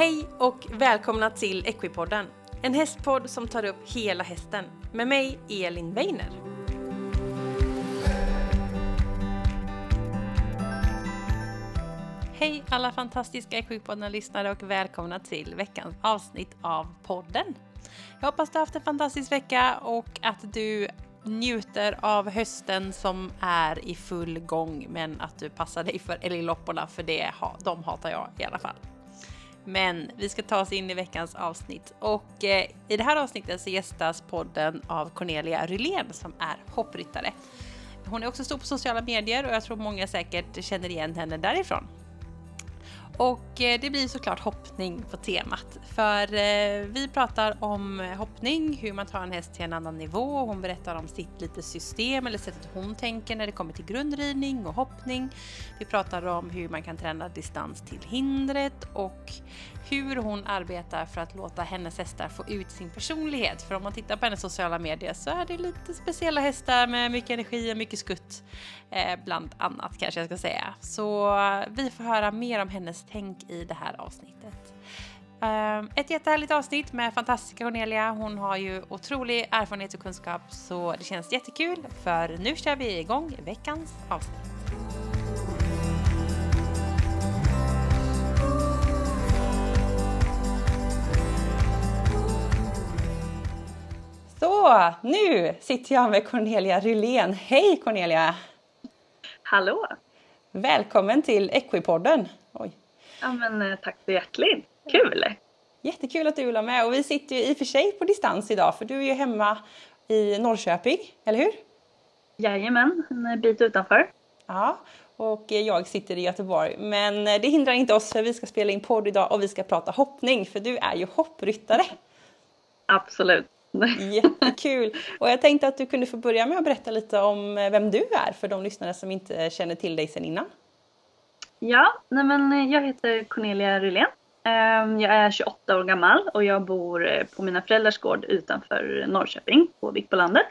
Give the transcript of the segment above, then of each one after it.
Hej och välkomna till Equipodden. En hästpodd som tar upp hela hästen. Med mig Elin Weiner. Hej alla fantastiska Equipodden-lyssnare och välkomna till veckans avsnitt av podden. Jag hoppas du har haft en fantastisk vecka och att du njuter av hösten som är i full gång men att du passar dig för älglopporna för det, de hatar jag i alla fall. Men vi ska ta oss in i veckans avsnitt och eh, i det här avsnittet så gästas podden av Cornelia Rylén som är hoppryttare. Hon är också stor på sociala medier och jag tror många säkert känner igen henne därifrån. Och eh, det blir såklart hoppning på temat. För eh, vi pratar om hoppning, hur man tar en häst till en annan nivå. Hon berättar om sitt lite system eller sättet hon tänker när det kommer till grundridning och hoppning. Vi pratar om hur man kan träna distans till hindret och hur hon arbetar för att låta hennes hästar få ut sin personlighet. För om man tittar på hennes sociala medier så är det lite speciella hästar med mycket energi och mycket skutt. Eh, bland annat kanske jag ska säga. Så eh, vi får höra mer om hennes tänk i det här avsnittet. Eh, ett jättehärligt avsnitt med fantastiska Cornelia. Hon har ju otrolig erfarenhet och kunskap så det känns jättekul för nu kör vi igång veckans avsnitt. Så, nu sitter jag med Cornelia Rylén. Hej Cornelia! Hallå! Välkommen till Equipodden! Oj. Ja, men, eh, tack så hjärtligt! Kul! Jättekul att du vill vara med och vi sitter ju i och för sig på distans idag för du är ju hemma i Norrköping, eller hur? Jajamän, en bit utanför. Ja, och jag sitter i Göteborg. Men det hindrar inte oss för vi ska spela in podd idag och vi ska prata hoppning för du är ju hoppryttare. Absolut. Jättekul! Och jag tänkte att du kunde få börja med att berätta lite om vem du är för de lyssnare som inte känner till dig sedan innan. Ja, nej men jag heter Cornelia Rylén. Ehm, jag är 28 år gammal och jag bor eh, på mina föräldrars gård utanför Norrköping på Vikbolandet.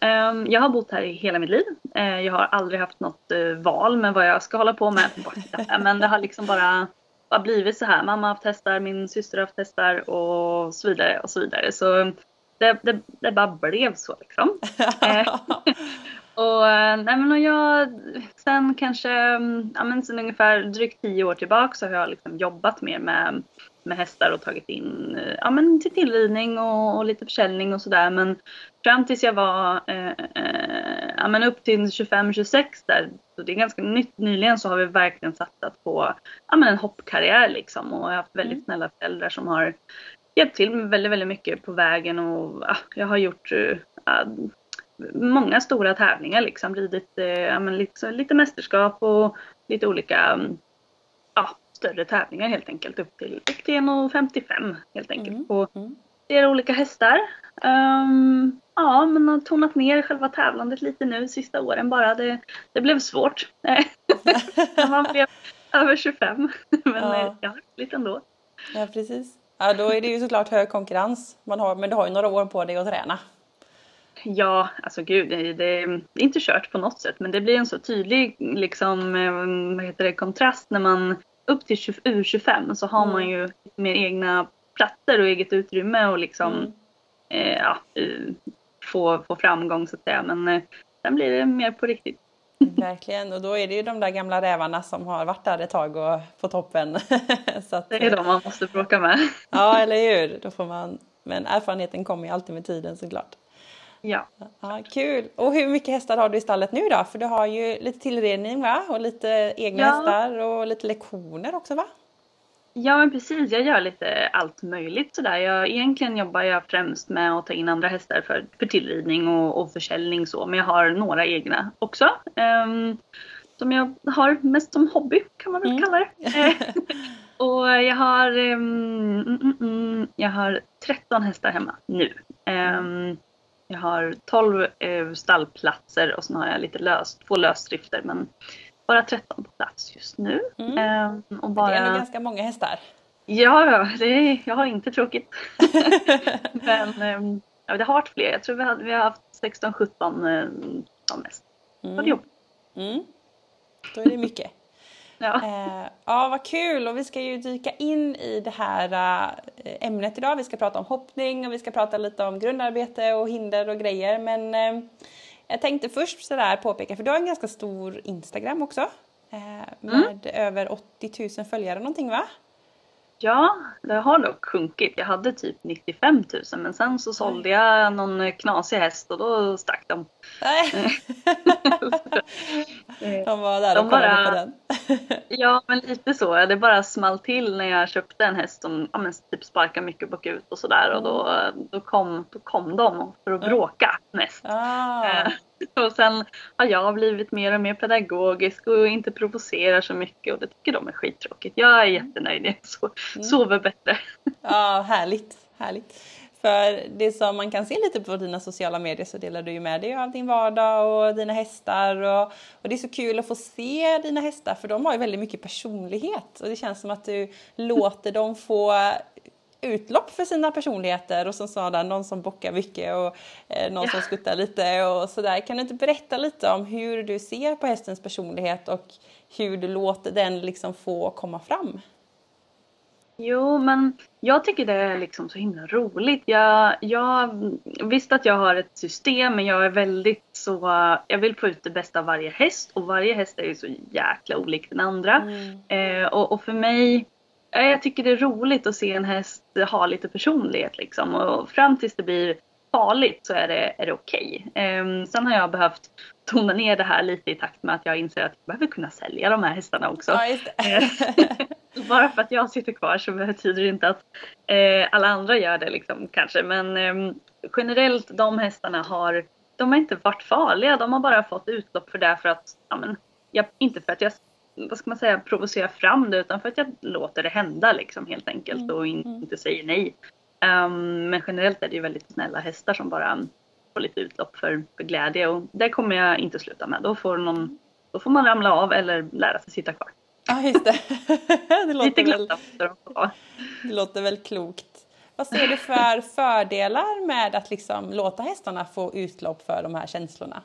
Ehm, jag har bott här i hela mitt liv. Jag har aldrig haft något eh, val med vad jag ska hålla på med. Men det har liksom bara, bara blivit så här. Mamma har haft hästar, min syster har haft hästar och så vidare och så vidare. Så det, det, det bara blev så liksom. Och, eh, nej, men och jag, sen kanske, mm, ja, men sen ungefär drygt tio år tillbaka så har jag liksom jobbat mer med, med hästar och tagit in eh, ja, men till tillridning och, och lite försäljning och sådär. Men fram tills jag var eh, eh, ja, men upp till 25-26 där, så det är ganska nytt, nyligen så har vi verkligen satsat på ja, men en hoppkarriär liksom. Och jag har haft väldigt mm. snälla föräldrar som har hjälpt till med väldigt, väldigt mycket på vägen och ja, jag har gjort ja, många stora tävlingar liksom. Ridit eh, lite, lite mästerskap och lite olika mm, ja, större tävlingar helt enkelt. Upp till, upp till 1,55 helt enkelt. Mm. På mm. flera olika hästar. Um, ja, men har tonat ner själva tävlandet lite nu sista åren bara. Det, det blev svårt. Man blev över 25. men ja. Eh, ja, lite ändå. Ja, precis. Ja, då är det ju såklart hög konkurrens man har, men du har ju några år på dig att träna. Ja, alltså gud, det, det, är inte kört på något sätt men det blir en så tydlig liksom, eh, vad heter det, kontrast när man upp till U25 så har mm. man ju mer egna platser och eget utrymme och liksom mm. eh, ja, få, få framgång så att säga men eh, sen blir det mer på riktigt. Verkligen, och då är det ju de där gamla rävarna som har varit där ett tag och på toppen. så att, det är de man måste bråka med. ja, eller hur. Då får man, men erfarenheten kommer ju alltid med tiden såklart. Ja. ja. Kul! Och hur mycket hästar har du i stallet nu då? För du har ju lite tillredning va? Och lite egna ja. hästar och lite lektioner också va? Ja men precis, jag gör lite allt möjligt sådär. Jag, egentligen jobbar jag främst med att ta in andra hästar för, för tillridning och, och försäljning så. Men jag har några egna också. Um, som jag har mest som hobby kan man väl mm. kalla det. och jag har, um, mm, mm, jag har 13 hästar hemma nu. Um, jag har 12 eh, stallplatser och sen har jag lite löst, två lösdrifter men bara 13 på plats just nu. Mm. Eh, och bara... Det är ändå ganska många hästar. Ja, det är, jag har inte tråkigt. men ja, det har varit fler. Jag tror vi, hade, vi har haft 16-17 eh, som mest. Mm. Mm. Då är det mycket. Ja. Eh, ja, vad kul! Och vi ska ju dyka in i det här eh, ämnet idag. Vi ska prata om hoppning och vi ska prata lite om grundarbete och hinder och grejer. Men eh, jag tänkte först sådär påpeka, för du har en ganska stor Instagram också. Eh, med mm. över 80 000 följare någonting va? Ja, det har dock sjunkit. Jag hade typ 95 000 men sen så sålde jag någon knasig häst och då stack de. de var där de och kollade bara, på den. ja, men lite så. Det bara small till när jag köpte en häst som ja, men, typ sparkar mycket bakut och sådär och då, då, kom, då kom de för att bråka mest. Ah. Och sen har jag blivit mer och mer pedagogisk och inte provocerar så mycket och det tycker de är skittråkigt. Jag är jättenöjd, jag mm. sover bättre. Ja, härligt, härligt. För det som man kan se lite på dina sociala medier så delar du ju med dig av din vardag och dina hästar och, och, det är så kul att få se dina hästar för de har ju väldigt mycket personlighet och det känns som att du låter dem få utlopp för sina personligheter och som sa där, någon som bockar mycket och eh, någon ja. som skuttar lite och sådär. Kan du inte berätta lite om hur du ser på hästens personlighet och hur du låter den liksom få komma fram? Jo, men jag tycker det är liksom så himla roligt. Jag, jag visst att jag har ett system, men jag är väldigt så... Jag vill få ut det bästa av varje häst och varje häst är ju så jäkla olik den andra. Mm. Eh, och, och, för mig jag tycker det är roligt att se en häst ha lite personlighet liksom och fram tills det blir farligt så är det, är det okej. Okay. Um, sen har jag behövt tona ner det här lite i takt med att jag inser att jag behöver kunna sälja de här hästarna också. Ja, Bara för att jag sitter kvar så betyder det inte att eh, alla andra gör det liksom kanske. Men eh, generellt de hästarna har, de har inte varit farliga. De har bara fått utlopp för det för att, ja, men, jag, inte för att jag vad ska man säga, provocera fram det utan för att jag låter det hända liksom helt enkelt mm. och mm. inte säger nej. Um, men generellt är det ju väldigt snälla hästar som bara får lite utlopp för, för glädje och det kommer jag inte sluta med. Då får, någon, då får man ramla av eller lära sig sitta kvar. Ja just det. det låter lite väl, Det låter väl klokt. Vad ser du för fördelar med att liksom låta hästarna få utlopp för de här känslorna?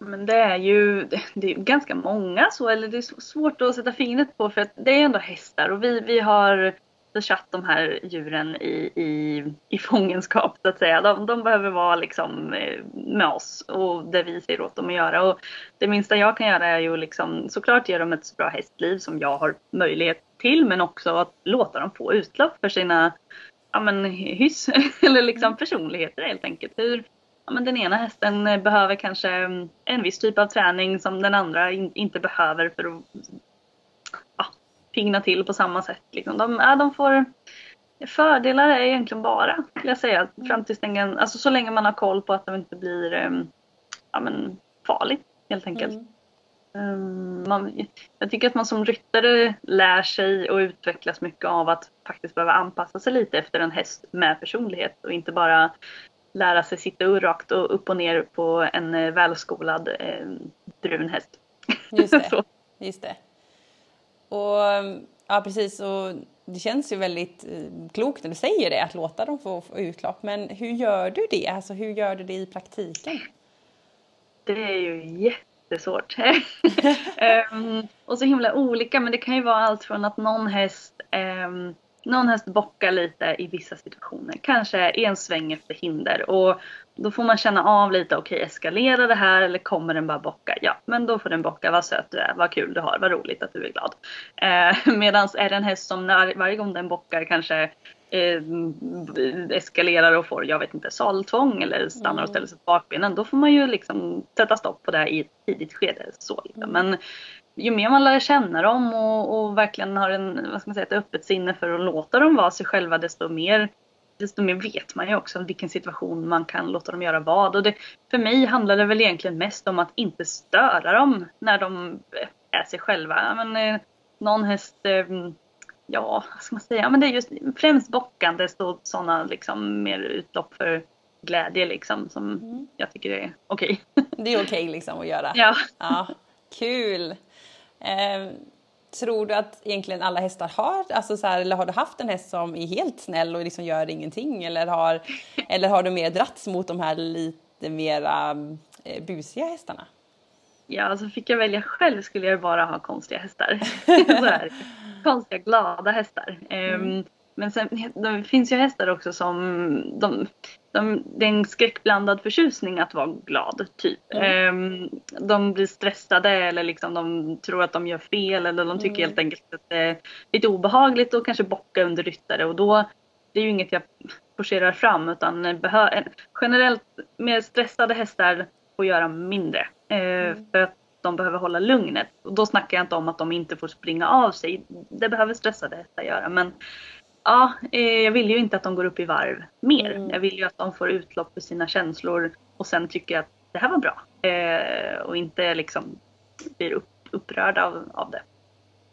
Men det är ju det är ganska många så, eller det är svårt att sätta fingret på för att det är ändå hästar och vi, vi har satt de här djuren i, i, i fångenskap så att säga. De, de behöver vara liksom eh, med oss och det vi säger åt dem att göra. Och det minsta jag kan göra är ju liksom såklart ge dem ett så bra hästliv som jag har möjlighet till men också att låta dem få utlopp för sina ja, men, hyss eller liksom personligheter helt enkelt. Hur, ja, men den ena hästen behöver kanske en viss typ av träning som den andra in, inte behöver för att ja, pigna till på samma sätt. Liksom. De, ja, de får Fördelar är egentligen bara, skulle jag säga, fram tills den, alltså så länge man har koll på att de inte blir ja, men, farligt helt enkelt. Mm. Um, man, jag tycker att man som ryttare lär sig och utvecklas mycket av att faktiskt behöva anpassa sig lite efter en häst med personlighet och inte bara lära sig sitta rakt och upp och ner på en eh, välskolad eh, brun häst. Just det. just det. Och ja, precis. Och det känns ju väldigt eh, klokt när du säger det, att låta dem få, få utlopp. Men hur gör du det? Alltså hur gör du det i praktiken? Det är ju jättesvårt. um, och så himla olika, men det kan ju vara allt från att någon häst um, någon häst bockar lite i vissa situationer. Kanske en sväng efter hinder och då får man känna av lite, okej okay, eskalerar det här eller kommer den bara bocka? Ja, men då får den bocka, vad söt du är, vad kul du har, vad roligt att du är glad. Eh, Medan är det en häst som när, varje gång den bockar kanske eh, eskalerar och får, jag vet inte, saltvång eller stannar och mm. ställer sig på bakbenen, då får man ju liksom sätta stopp på det i ett tidigt skede. Så, liksom. Men ju mer man lär känna dem och, och verkligen har en, vad ska man säga, ett öppet sinne för att låta dem vara sig själva desto mer desto mer vet man ju också vilken situation man kan låta dem göra vad. Och det, för mig handlar det väl egentligen mest om att inte störa dem när de är sig själva. Men, eh, någon häst, eh, ja vad ska man säga, men det är just främst bockandes och sådana liksom mer utlopp för glädje liksom som mm. jag tycker är okej. Okay. Det är okej okay, liksom att göra? Ja. ja. Kul! Eh, tror du att egentligen alla hästar har, alltså så här, eller har du haft en häst som är helt snäll och liksom gör ingenting eller har, eller har du mer dratts mot de här lite mera eh, busiga hästarna? Ja, alltså fick jag välja själv skulle jag bara ha konstiga hästar. här, konstiga, glada hästar. Mm. Men sen det finns ju hästar också som de, de, det är en skräckblandad förtjusning att vara glad, typ. Mm. De blir stressade eller liksom de tror att de gör fel eller de tycker mm. helt enkelt att det är lite obehagligt och kanske bocka under ryttare och då det är ju inget jag forcerar fram utan generellt mer stressade hästar får göra mindre. Eh, mm. För att de behöver hålla lugnet. Och då snackar jag inte om att de inte får springa av sig. Det behöver stressade hästar göra. Men ja, eh, jag vill ju inte att de går upp i varv mer. Mm. Jag vill ju att de får utlopp för sina känslor och sen tycker att det här var bra. Eh, och inte liksom blir upp, upprörda av, av det.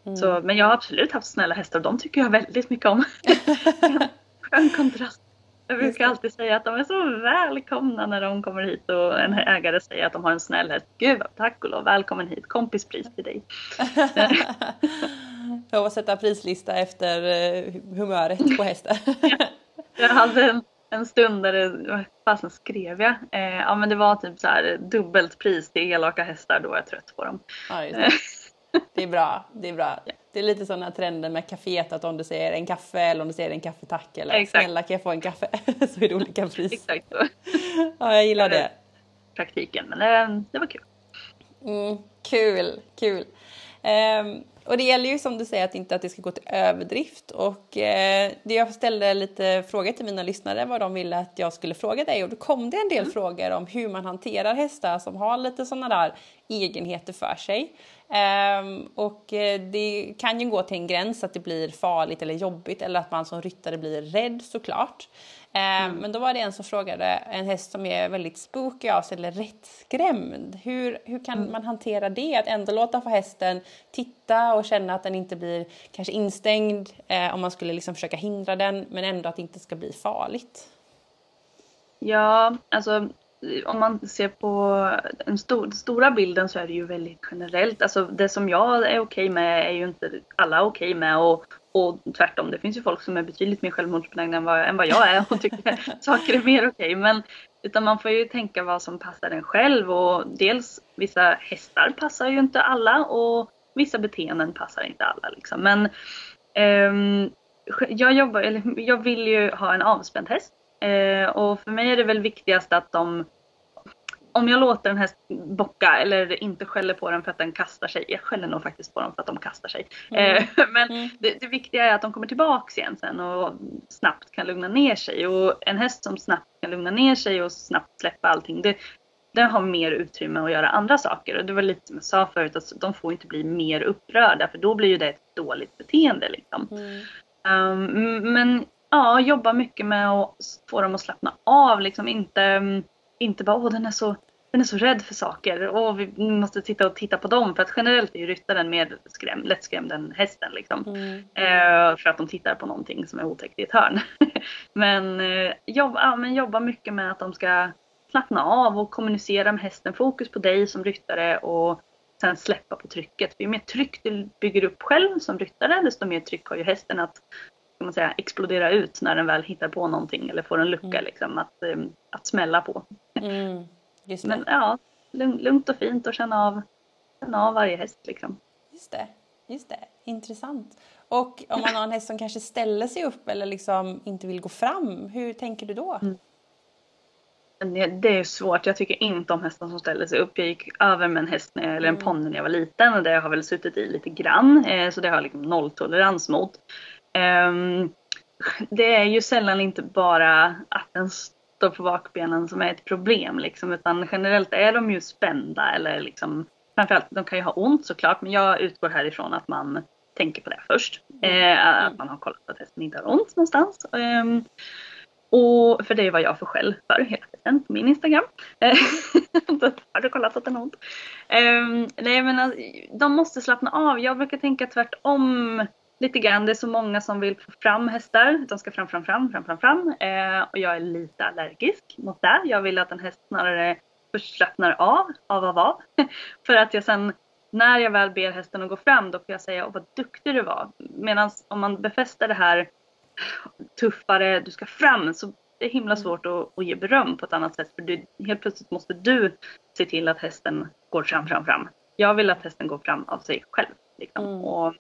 Mm. Så, men jag har absolut haft snälla hästar och de tycker jag väldigt mycket om. Skön kontrast. Jag brukar alltid säga att de är så välkomna när de kommer hit och en ägare säger att de har en snäll häst. Gud, tack och lov, välkommen hit, kompispris till dig. Jag får sätta prislista efter eh, humöret på hästen. jag hade en, en stund där det, vad fasen skrev jag? Eh, ja men det var typ så här dubbelt pris till elaka hästar, då var jag trött på dem. Ja, det. det. är bra, det är bra. Ja. Det är lite sådana trender med kaféet att om du säger en kaffe eller om du säger en kaffetack eller Exakt. snälla kan jag få en kaffe så är det olika pris. Exakt så. Ja, jag gillar det. Praktiken, men det, det var kul. Mm, kul, kul. Um, och det gäller ju som du säger att inte att det ska gå till överdrift och eh, jag ställde lite frågor till mina lyssnare vad de ville att jag skulle fråga dig och då kom det en del mm. frågor om hur man hanterar hästar som har lite sådana där egenheter för sig. Um, och eh, det kan ju gå till en gräns att det blir farligt eller jobbigt eller att man som ryttare blir rädd såklart. Um, mm. Men då var det en som frågade en häst som är väldigt spooky av sig eller rätt skrämd. Hur, hur kan mm. man hantera det? Att ändå låta få hästen titta och känna att den inte blir kanske instängd eh, om man skulle liksom försöka hindra den men ändå att det inte ska bli farligt. Ja, alltså om man ser på den stor, stora bilden så är det ju väldigt generellt. Alltså det som jag är okej med är ju inte alla okej med och, och tvärtom. Det finns ju folk som är betydligt mer självmordsbenägna än vad, än vad jag är och tycker saker är mer okej. Men utan man får ju tänka vad som passar en själv och dels vissa hästar passar ju inte alla och vissa beteenden passar inte alla liksom. Men um, jag jobbar, eller jag vill ju ha en avspänd häst Uh, och för mig är det väl viktigast att de om jag låter en häst bocka eller inte skäller på den för att den kastar sig. Jag skäller nog faktiskt på dem för att de kastar sig. Mm. Eh, men mm. det, det, viktiga är att de kommer tillbaks igen sen och snabbt kan lugna ner sig. Och en häst som snabbt kan lugna ner sig och snabbt släppa allting. Det, den har mer utrymme att göra andra saker. Och det var lite som jag sa förut, att de får inte bli mer upprörda för då blir ju det ett dåligt beteende. Liksom. Mm. Um, men ja, jobba mycket med att få dem att slappna av. Liksom inte, inte bara åh den är så den är så rädd för saker och vi måste titta och titta på dem för att generellt är ju ryttaren mer skräm, lättskrämd än hästen liksom. Mm. Eh, för att de tittar på någonting som är otäckt i ett hörn. men, eh, jobba, ja, men jobba mycket med att de ska slappna av och kommunicera med hästen. Fokus på dig som ryttare och sen släppa på trycket. Ju mer tryck du bygger upp själv som ryttare desto mer tryck har ju hästen att ska man säga, explodera ut när den väl hittar på någonting eller får en lucka mm. liksom, att, um, att smälla på. Mm, Men ja, lugnt och fint och känna av, känna av varje häst liksom. Just det, just det. Intressant. Och om man har en häst som kanske ställer sig upp eller liksom inte vill gå fram, hur tänker du då? Mm. Det är svårt. Jag tycker inte om hästar som ställer sig upp. Jag gick över med en häst när jag, eller en mm. ponny när jag var liten och det har väl suttit i lite grann. Eh, så det har jag liksom nolltolerans mot. Um, det är ju sällan inte bara att den står på bakbenen som är ett problem liksom, utan generellt är de ju spända eller liksom framförallt, de kan ju ha ont såklart, men jag utgår härifrån att man tänker på det först. Mm. Eh, att man har kollat att hästen inte har ont någonstans. Um, och för det är vad jag får skäll för hela tiden på min Instagram. har du kollat att den har ont? Um, nej men alltså, de måste slappna av. Jag brukar tänka tvärtom lite grann. Det är så många som vill få fram hästar. De ska fram, fram, fram, fram, fram, fram. Eh, och jag är lite allergisk mot det. Jag vill att en häst snarare först slappnar av, av, av, av. För att jag sen, när jag väl ber hästen att gå fram, då får jag säga, åh vad duktig du var. Medan om man befäster det här tuffare, du ska fram, så det är himla mm. svårt att, att ge beröm på ett annat sätt. För du, helt plötsligt måste du se till att hästen går går fram, fram, fram. Jag vill att hästen går fram av sig själv. Liksom. Mm. Och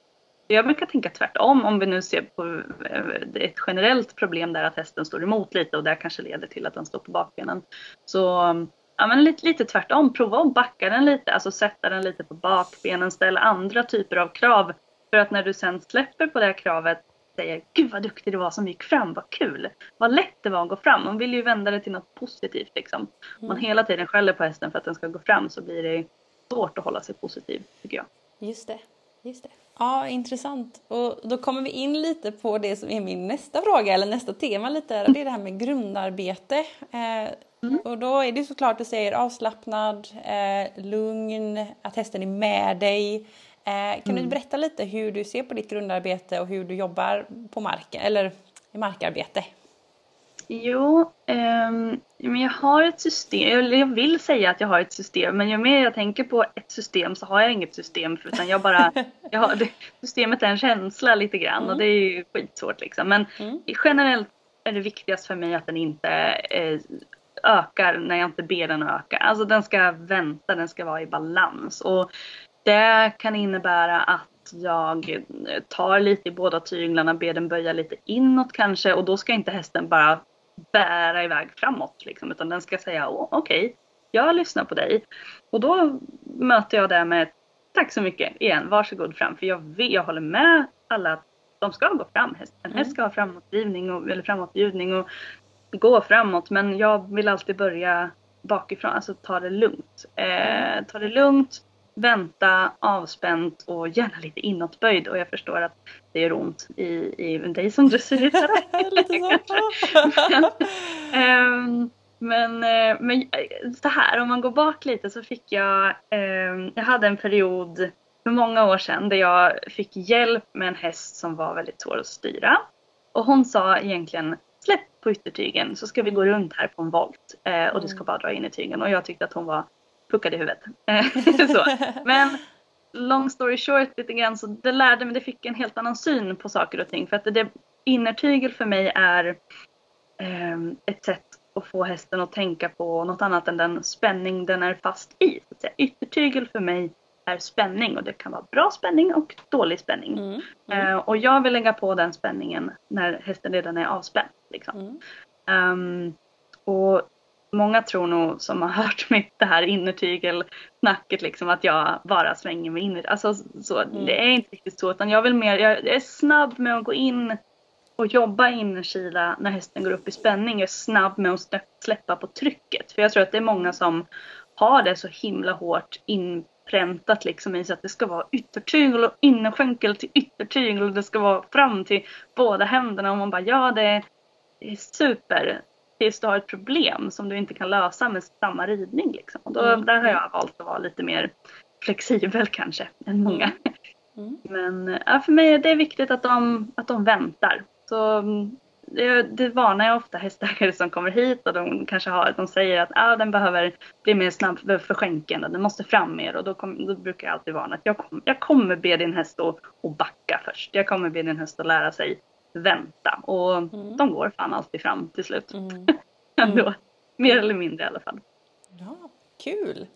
jag brukar tänka tvärtom om vi nu ser på eh, ett generellt problem där att hästen står emot lite och det kanske leder till att den står på bakbenen. Så ja, men lite, lite tvärtom, prova att backa den lite, alltså sätta den lite på bakbenen, ställa andra typer av krav. För att när du sen släpper på det här kravet säger Gud vad duktig du var som gick fram, vad kul! Vad lätt det var att gå fram. Man vill ju vända det till något positivt liksom. Om man Mm. hela tiden skäller på hästen för att den ska gå fram så blir det svårt att hålla sig positiv tycker jag. Just det. Just det. Ja, intressant. Och då kommer vi in lite på det som är min nästa fråga, eller nästa tema lite. Det är det här med grundarbete. Eh, Och då är det såklart du säger avslappnad, eh, lugn, att hästen är med dig. Eh, kan du berätta lite hur du ser på ditt grundarbete och hur du jobbar på marken, eller i markarbete? Jo, ehm, men jag har ett system, eller jag vill säga att jag har ett system men ju mer jag tänker på ett system så har jag inget system för utan jag bara, jag har, det, systemet är en känsla lite grann och det är ju skitsvårt liksom. Men Mm. generellt är det viktigast för mig att den inte eh, ökar när jag inte ber den öka. Alltså den ska vänta, den ska vara i balans. Och det kan innebära att jag tar lite i båda tyglarna, ber den böja lite inåt kanske och då ska inte hästen bara bära iväg framåt liksom, utan den ska säga "Åh, okej, jag lyssnar på dig. Och då möter jag det med tack så mycket igen, varsågod fram. För jag, vet, jag håller med alla att de ska gå fram. En häst ska ha framåtdrivning och, eller framåtbjudning och gå framåt men jag vill alltid börja bakifrån, alltså ta det lugnt. Eh, ta det lugnt, vänta, avspänt och gärna lite inåtböjd och jag förstår att det gör ont i, i dig som dressyrryttare. Ehm, men, eh, men eh, så här, om man går bak lite så fick jag, ehm, jag hade en period för många år sedan där jag fick hjälp med en häst som var väldigt svår att styra. Och hon sa egentligen släpp på yttertygen så ska vi gå runt här på en volt eh, och du ska bara dra in i tygen. Och jag tyckte att hon var puckad i huvudet. Eh, så. Men long story short lite grann så det lärde mig, det fick en helt annan syn på saker och ting. För att det, det innertygel för mig är ehm, ett sätt att få hästen att tänka på något annat än den spänning den är fast i. Så att säga. Yttertygel för mig är spänning och det kan vara bra spänning och dålig spänning. Mm. Eh, och jag vill lägga på den spänningen när hästen redan är avspänd. Liksom. Mm. Ehm, och många tror nog som har hört mitt det här innertygelsnacket liksom att jag bara svänger med inner. Alltså så, det är inte riktigt så utan jag vill mer, jag, är snabb med att gå in och jobba innerkila när hästen går upp i spänning. Jag är snabb med att slä- släppa på trycket. För jag tror att det är många som har det så himla hårt inpräntat liksom i sig att det ska vara yttertygel och innerskänkel till yttertygel och det ska vara fram till båda händerna och man bara ja det är super tills du har ett problem som du inte kan lösa med samma ridning. Liksom. Och då, Mm. Där har jag valt att vara lite mer flexibel kanske än många. Mm. Men ja, för mig är det viktigt att de, att de väntar. Så, mm, det, det varnar jag ofta hästägare som kommer hit och de kanske har, de säger att ah, den behöver bli mer snabb för, för skänken och den måste fram mer och då, kom, då brukar jag alltid varna att jag, kom, jag kommer be din häst att, att backa först. Jag kommer be din häst att lära sig vänta och Mm. de går fan alltid fram till slut. Mm. Ändå. Mer eller mindre i alla fall. Ja, kul!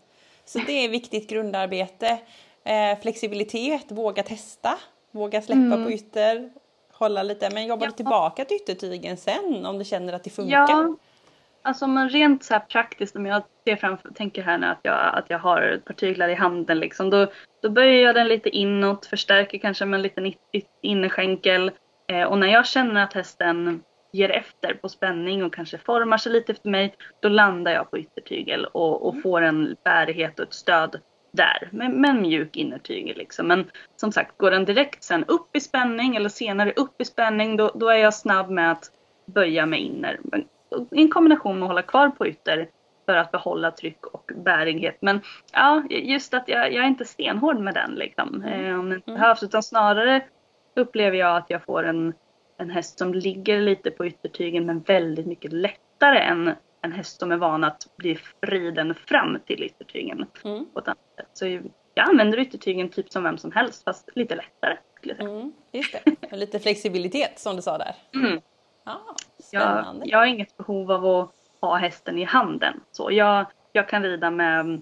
Så det är viktigt grundarbete. Eh, flexibilitet, våga testa, våga släppa Mm. på ytter, hålla lite, men jobbar du Ja. tillbaka till yttertygen sen om du känner att det funkar? Ja, alltså men rent så här praktiskt om jag ser framför, tänker här nu att jag, att jag har tyglar i handen liksom. Då, då böjer jag den lite inåt, förstärker kanske med en liten it- it- innerskänkel. Eh, och när jag känner att hästen ger efter på spänning och kanske formar sig lite efter mig, då landar jag på yttertygel och, och får en bärighet och ett stöd där med, med en mjuk innertygel. Liksom. Men som sagt, går den direkt sen upp i spänning eller senare upp i spänning, då, då är jag snabb med att böja mig inner. Men, I en kombination med att hålla kvar på ytter för att behålla tryck och bärighet. Men ja, just att jag, jag är inte stenhård med den liksom. Eh, om det inte Mm. behövs. Utan snarare upplever jag att jag får en, en häst som ligger lite på yttertygen men väldigt mycket lättare än en häst som är van att bli riden fram till yttertygen Mm. på ett annat sätt. Så jag använder yttertygen typ som vem som helst fast lite lättare. Skulle jag säga. Mm, just det, lite flexibilitet som du sa där. Mm. Ja, Jag, jag har inget behov av att ha hästen i handen. Så jag, jag kan rida med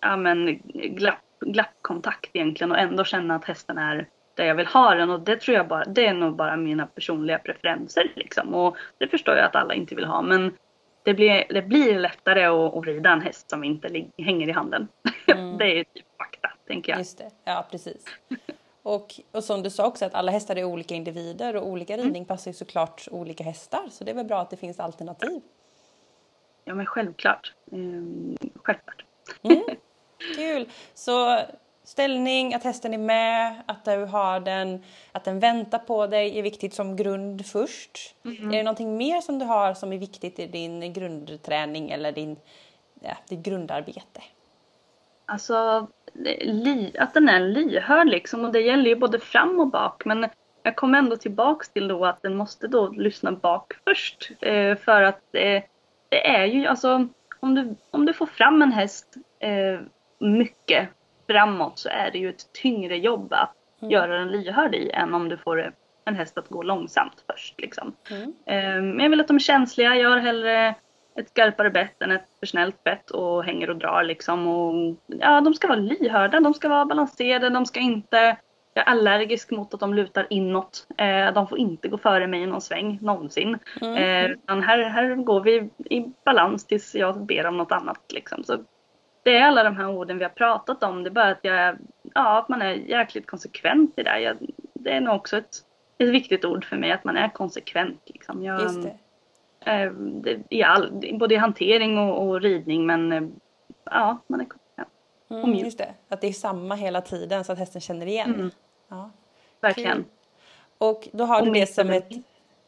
ja, men, glapp, glappkontakt egentligen och ändå känna att hästen är där jag vill ha den och det tror jag bara, det är nog bara mina personliga preferenser liksom. Och det förstår jag att alla inte vill ha men det blir, det blir lättare att, att rida en häst som inte hänger i handen. Mm. det är typ fakta, tänker jag. Just det, ja precis. Och, och som du sa också att alla hästar är olika individer och olika mm. ridning mm. passar ju såklart olika hästar. Så det är väl bra att det finns alternativ. Ja men självklart. Mm, självklart. Mm. Kul! Så ställning, att hästen är med, att du har den, att den väntar på dig är viktigt som grund först. Mm. Är det någonting mer som du har som är viktigt i din grundträning eller din, ja, ditt grundarbete? Alltså att den är lyhörd liksom och det gäller ju både fram och bak men jag kommer ändå tillbaks till då att den måste då lyssna bak först eh, för att eh, det är ju alltså om du, om du får fram en häst eh, mycket framåt så är det ju ett tyngre jobb att mm. göra den lyhörd i än om du får en häst att gå långsamt först. Liksom. Mm. Eh, men jag vill att de är känsliga. Jag har hellre ett skarpare bett än ett för snällt bett och hänger och drar liksom. Och, ja, de ska vara lyhörda, de ska vara balanserade, de ska inte jag är allergisk mot att de lutar inåt. Eh, de får inte gå före mig i någon sväng någonsin. Mm. Eh, här, här går vi i balans tills jag ber om något annat. Liksom. Så det är alla de här orden vi har pratat om. Det är bara att, jag, ja, att man är jäkligt konsekvent i det. Jag, det är nog också ett, ett viktigt ord för mig att man är konsekvent. Liksom. Jag, Just det. Eh, i all, både i hantering och, och ridning men eh, ja, man är konsekvent. Mm, just det, att det är samma hela tiden så att hästen känner igen. Mm. Ja. Verkligen. Kul. Och då har du det som ett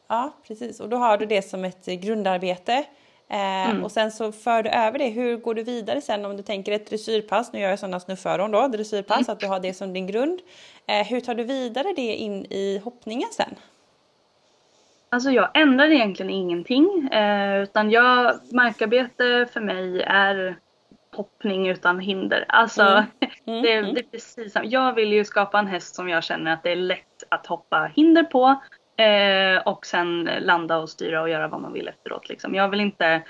Ja, precis. Och då har du det som ett grundarbete. Eh, mm. Och sen så för du över det. Hur går du vidare sen om du tänker ett dressyrpass? Nu gör jag sådana snufferon då, dressyrpass, mm. att du har det som din grund. Eh, hur tar du vidare det in i hoppningen sen? Alltså jag ändrar egentligen ingenting eh, utan jag, markarbete för mig är hoppning utan hinder. Alltså mm. Mm. Det, mm. det, är precis. Jag vill ju skapa en häst som jag känner att det är lätt att hoppa hinder på eh, och sen landa och styra och göra vad man vill efteråt. Liksom. Jag vill inte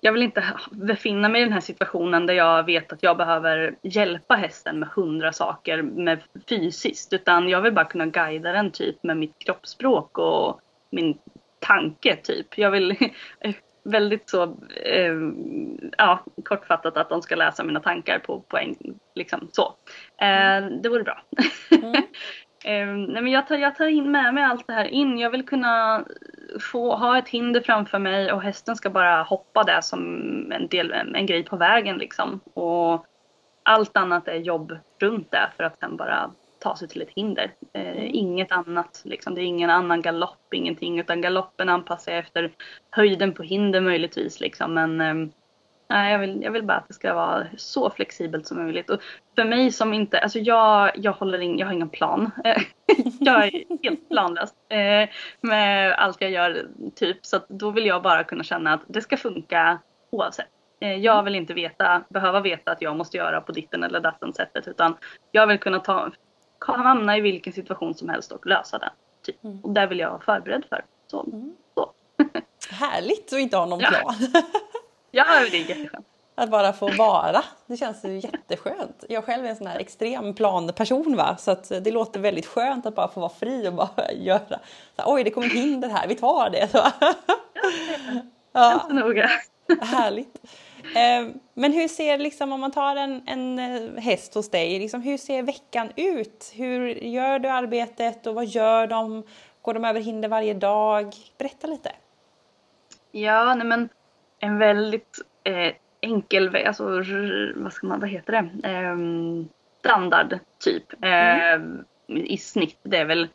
jag vill inte befinna mig i den här situationen där jag vet att jag behöver hjälpa hästen med hundra saker med fysiskt utan jag vill bara kunna guida den typ med mitt kroppsspråk och min tanke typ. Jag vill väldigt så, eh, ja, kortfattat att de ska läsa mina tankar på poäng, liksom så. Eh, det vore bra. Mm. eh, nej men jag tar, jag tar in med mig allt det här in. Jag vill kunna få ha ett hinder framför mig och hästen ska bara hoppa där som en, del, en grej på vägen liksom. Och allt annat är jobb runt det för att sen bara ta sig till ett hinder. Eh, inget annat, liksom. det är ingen annan galopp, ingenting, utan galoppen anpassar jag efter höjden på hinder möjligtvis. Liksom. Men eh, jag, vill, jag vill bara att det ska vara så flexibelt som möjligt. Och för mig som inte, alltså jag, jag håller in, jag har ingen plan. jag är helt planlös eh, med allt jag gör typ. Så då vill jag bara kunna känna att det ska funka oavsett. Eh, jag vill inte veta, behöva veta att jag måste göra på ditten eller datten sättet utan jag vill kunna ta, hamna i vilken situation som helst och lösa den. Typ. Mm. Och det vill jag vara förberedd för. Så. Mm. så. Härligt att inte ha någon plan. ja, det är jätteskönt. Att bara få vara. Det känns ju jätteskönt. Jag själv är en sån här extrem planperson va? så att det låter väldigt skönt att bara få vara fri och bara göra. Så, Oj, det kommer ett hinder här, vi tar det. Så. Ja, noga. Härligt. Eh, men hur ser, liksom, om man tar en, en eh, häst hos dig, liksom, hur ser veckan ut? Hur gör du arbetet och vad gör de? Går de över hinder varje dag? Berätta lite. Ja, nej men en väldigt eh, enkel, alltså vad ska man, vad heter det? Eh, standard typ. Mm. I snitt, det är väl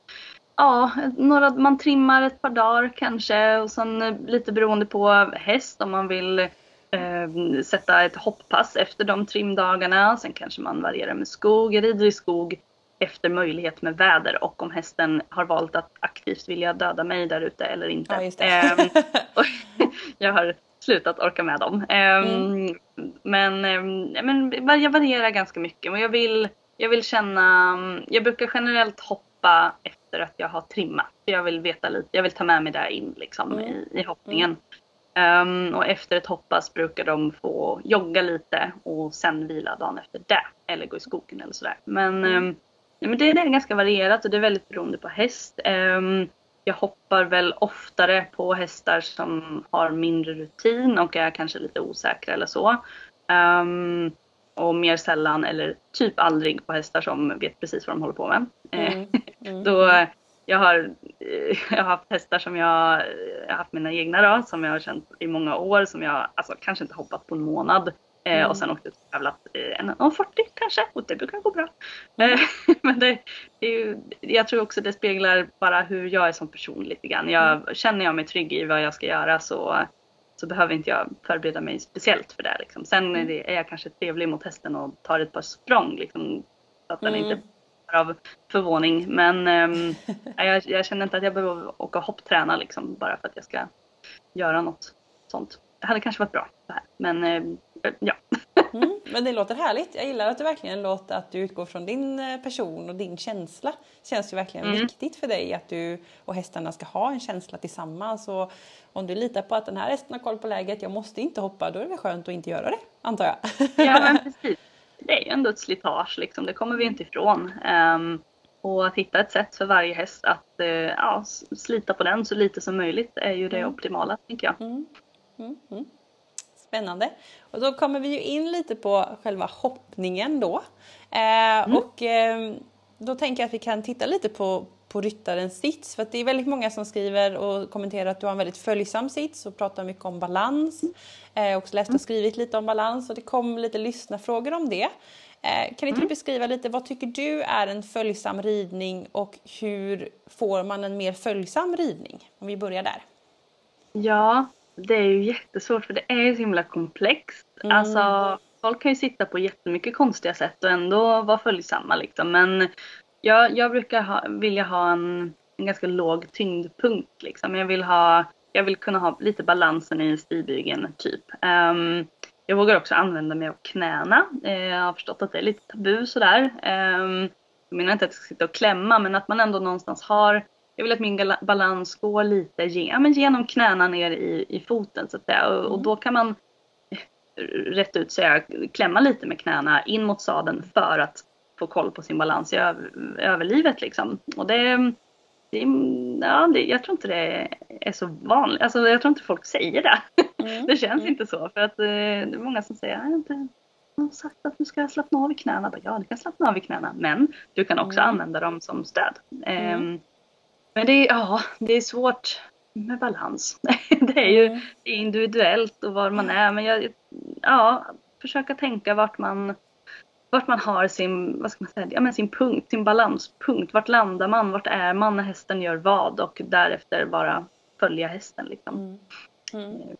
Ja, några, man trimmar ett par dagar kanske och sen lite beroende på häst om man vill eh, sätta ett hopppass efter de trimdagarna. Sen kanske man varierar med skog. Rider i skog efter möjlighet med väder och om hästen har valt att aktivt vilja döda mig där ute eller inte. Ja, eh, jag har slutat orka med dem. Eh, mm. Men, eh, men jag varierar ganska mycket och jag vill, jag vill känna, jag brukar generellt hoppa efter att jag har trimmat. Jag vill veta lite, jag vill ta med mig det in liksom mm. i, i hoppningen. Um, och efter ett hoppass brukar de få jogga lite och sen vila dagen efter det. Eller gå i skogen eller sådär. Men, um, men det, det, är ganska varierat och det är väldigt beroende på häst. Um, jag hoppar väl oftare på hästar som har mindre rutin och är kanske lite osäkra eller så. Um, och mer sällan eller typ aldrig på hästar som vet precis vad de håller på med. Mm. Mm. Då, jag, har, jag har haft hästar som jag, jag har haft mina egna då, som jag har känt i många år som jag alltså, kanske inte hoppat på en månad. Eh, mm. Och sen åkte ut och tävlat en 1,40 kanske och det brukar gå bra. Eh, men det, det är ju, jag tror också det speglar bara hur jag är som person lite grann. Jag, mm. Känner jag mig trygg i vad jag ska göra så, så behöver inte jag förbereda mig speciellt för det. Liksom. Sen är, mm. det, är jag kanske trevlig mot hästen och tar ett par språng liksom, så att den mm. inte av förvåning. Men ähm, jag, jag, känner inte att jag behöver åka och hoppträna liksom, bara för att jag ska göra något sånt. Det hade kanske varit bra här. Men äh, ja. Mm, men det låter härligt. Jag gillar att du verkligen låter att du utgår från din eh, person och din känsla. Det känns ju verkligen mm. viktigt för dig att du och hästarna ska ha en känsla tillsammans. Och om du litar på att den här hästen har koll på läget, jag måste inte hoppa, då är det väl skönt att inte göra det, antar jag. Ja, men precis. Det är ju ändå ett slitage, liksom. det kommer vi inte ifrån. Um, och att hitta ett sätt för varje häst att uh, ja, slita på den så lite som möjligt är ju det mm. optimala, tänker jag. Spännande. Och då kommer vi ju in lite på själva hoppningen då. Eh, mm. och eh, då tänker jag att vi kan titta lite på, på ryttarens sits. För det är väldigt många som skriver och kommenterar att du har en väldigt följsam sits och pratar mycket om balans. Eh, också läst och mm. skrivit lite om balans och det kom lite lyssnarfrågor om det. Eh, kan inte mm. du beskriva lite vad tycker du är en följsam ridning och hur får man en mer följsam ridning? Om vi börjar där. Ja, det är ju jättesvårt för det är ju så himla komplext. Mm. Alltså, folk kan ju sitta på jättemycket konstiga sätt och ändå vara följsamma liksom. Men jag, jag brukar ha, vilja ha en, en ganska låg tyngdpunkt liksom. Jag vill, ha, jag vill kunna ha lite balansen i stigbygeln typ. Um, jag vågar också använda mig av knäna. Uh, jag har förstått att det är lite tabu sådär. Um, jag menar inte att jag ska sitta och klämma men att man ändå någonstans har jag vill att min balans går lite genom, genom knäna ner i, i foten så att säga. Och, och mm. då kan man rätt ut säga klämma lite med knäna in mot sadeln för att få koll på sin balans i överlivet liksom. Och det, det, ja, det, jag tror inte det är så vanligt. Alltså, jag tror inte folk säger det. Mm. det känns mm. inte så. För att eh, det är många som säger att inte har sagt att du ska slappna av i knäna. Ja, du kan slappna av i knäna. Men du kan också mm. använda dem som stöd. Um, men det är, ja, det är svårt med balans. Det är ju individuellt och var man är. Men jag, ja, försöka tänka vart man, vart man har sin, vad ska man säga, ja, men sin punkt, sin balanspunkt. Vart landar man? Vart är man när hästen gör vad? Och därefter bara följa hästen liksom. Mm. Mm. Eh,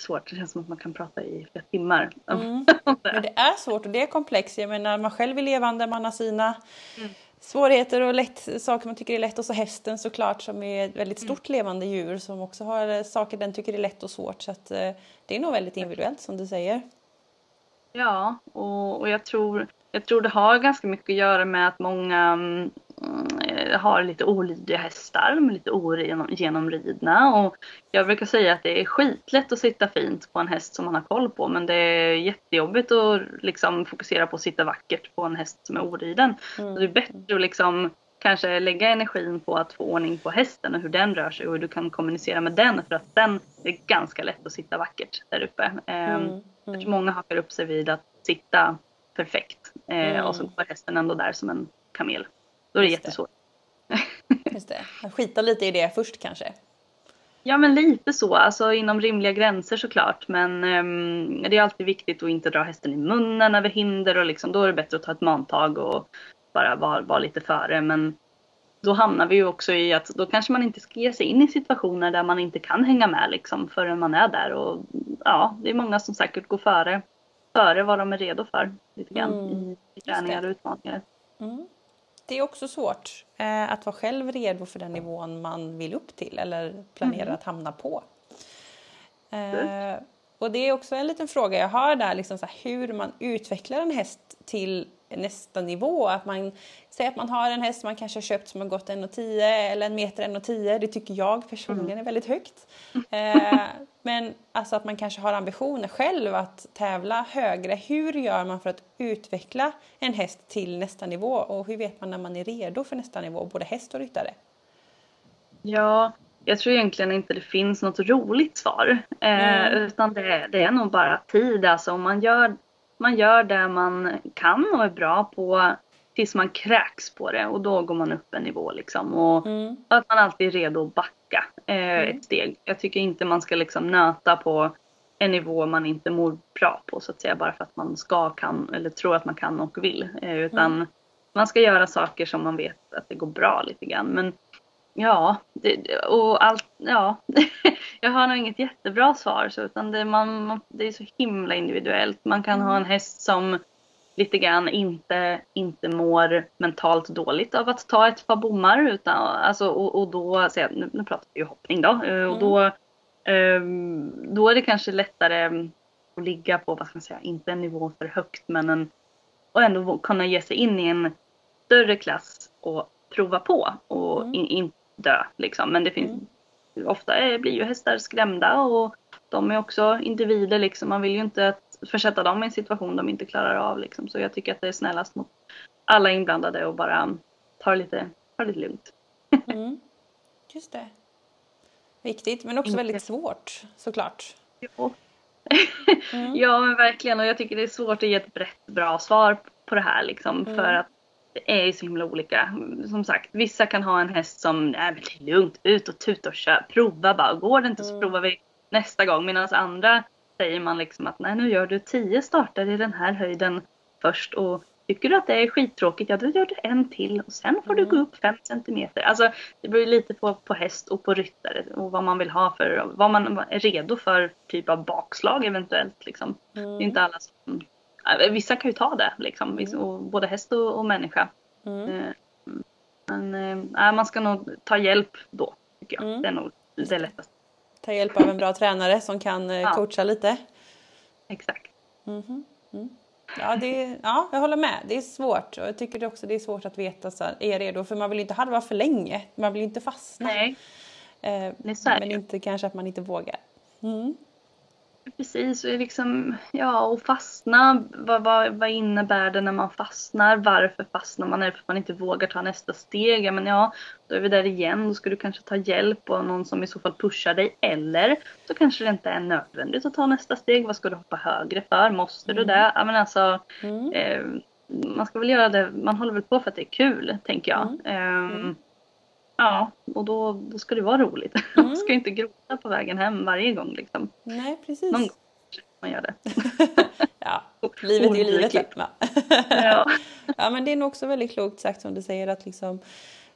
svårt, det känns som att man kan prata i flera timmar. Mm. Men det är svårt och det är komplext. Jag menar man själv är levande, man har sina mm svårigheter och lätt, saker man tycker är lätt och så hästen såklart som är ett väldigt stort mm. levande djur som också har eh, saker den tycker är lätt och svårt så att eh, det är nog väldigt individuellt som du säger. Ja, och, och jag, tror, jag tror det har ganska mycket att göra med att många mm, har lite olydiga hästar, är lite ogenomridna och jag brukar säga att det är skitlätt att sitta fint på en häst som man har koll på men det är jättejobbigt att liksom fokusera på att sitta vackert på en häst som är oriden. Mm. Så det är bättre att liksom kanske lägga energin på att få ordning på hästen och hur den rör sig och hur du kan kommunicera med den för att den är ganska lätt att sitta vackert där uppe. Ehm, mm. Mm. Många hakar upp sig vid att sitta perfekt eh, och så mm. går hästen ändå där som en kamel. Då är det jättesvårt. Just det. Skita lite i det först kanske. Ja men lite så, alltså inom rimliga gränser såklart. Men um, det är alltid viktigt att inte dra hästen i munnen över hinder och liksom, då är det bättre att ta ett mantag och bara vara var lite före. Men då hamnar vi ju också i att då kanske man inte ska ge sig in i situationer där man inte kan hänga med liksom förrän man är där. Och ja, det är många som säkert går före, före vad de är redo för lite grann mm. i träningar och utmaningar. Mm det är också svårt eh, att vara själv redo för den nivån man vill upp till eller planerar mm. att hamna på. Eh, och det är också en liten fråga jag har där, liksom så här, hur man utvecklar en häst till nästa nivå. Att man säger att man har en häst man kanske har köpt som har gått 1,10 eller en meter 1,10. Det tycker jag personligen mm. är väldigt högt. Eh, men alltså att man kanske har ambitioner själv att tävla högre. Hur gör man för att utveckla en häst till nästa nivå och hur vet man när man är redo för nästa nivå, både häst och ryttare? Ja, jag tror egentligen inte det finns något roligt svar. Eh, mm. Utan det, det, är nog bara tid. Alltså om man gör, man gör det man kan och är bra på tills man kräks på det och då går man upp en nivå liksom. Och mm. att man alltid är redo att backa eh, mm. ett steg. Jag tycker inte man ska liksom nöta på en nivå man inte mår bra på så att säga bara för att man ska, kan eller tror att man kan och vill. Eh, utan mm. man ska göra saker som man vet att det går bra lite grann. Men Ja, det, och allt, ja. jag har nog inget jättebra svar så, utan det, man, det är så himla individuellt. Man kan ha en mm. häst som lite grann inte, inte mår mentalt dåligt av att ta ett par bommar. Utan, alltså, och, och då, så nu, nu pratar vi ju hoppning då, eh, och då, um, då är det kanske lättare att ligga på, vad ska man säga, inte en nivå för högt men en, och ändå kunna ge sig in i en större klass och prova på och mm. in, in, dö liksom. Men det finns, mm. ofta blir ju hästar skrämda och de är också individer liksom. Man vill ju inte att försätta dem i en situation de inte klarar av liksom. Så jag tycker att det är snällast mot alla inblandade och bara ta det lite, ta det lite lugnt. Mm. Just det. Viktigt men också väldigt svårt såklart. Ja. Mm. ja men verkligen och jag tycker det är svårt att ge ett brett bra svar på det här liksom. Mm. För att är ju så himla olika. Som sagt, vissa kan ha en häst som, nej men det är lugnt, ut och tuta och kör, prova bara. Går det inte så mm. provar vi nästa gång. Medan andra säger man liksom att nej nu gör du tio starter i den här höjden först och tycker du att det är skittråkigt, ja då gör du en till och sen får mm. du gå upp fem centimeter. Alltså det beror lite på, på häst och på ryttare och vad man vill ha för, vad man är redo för typ av bakslag eventuellt liksom. Mm. Det är inte alla som Vissa kan ju ta det liksom, mm. både häst och, och människa. Mm. Eh, men äh, man ska nog ta hjälp då, tycker jag. Mm. Det är nog det lättaste. Ta hjälp av en bra tränare som kan ja. coacha lite. Exakt. Mm. Mm. Ja, det, ja, jag håller med. Det är svårt. Och jag tycker också det är svårt att veta så här, är jag redo? För man vill inte halva för länge. Man vill inte fastna. Nej. Eh, men inte kanske att man inte vågar. Mm. Precis, och liksom, ja, och fastna. Vad, vad, vad innebär det när man fastnar? Varför fastnar man? Är det för att man inte vågar ta nästa steg? Men ja, då är vi där igen. Då ska du kanske ta hjälp av någon som i så fall pushar dig. Eller så kanske det inte är nödvändigt att ta nästa steg. Vad ska du hoppa högre för? Måste mm. du det? Ja, men alltså, mm. eh, man ska väl göra det. Man håller väl på för att det är kul, tänker jag. Mm. Eh, Ja, och då, då ska det vara roligt. Mm. Man ska inte gråta på vägen hem varje gång liksom. Nej, precis. Någon gång man gör det. ja, livet är ju livet. ja. ja, men det är nog också väldigt klokt sagt som du säger att liksom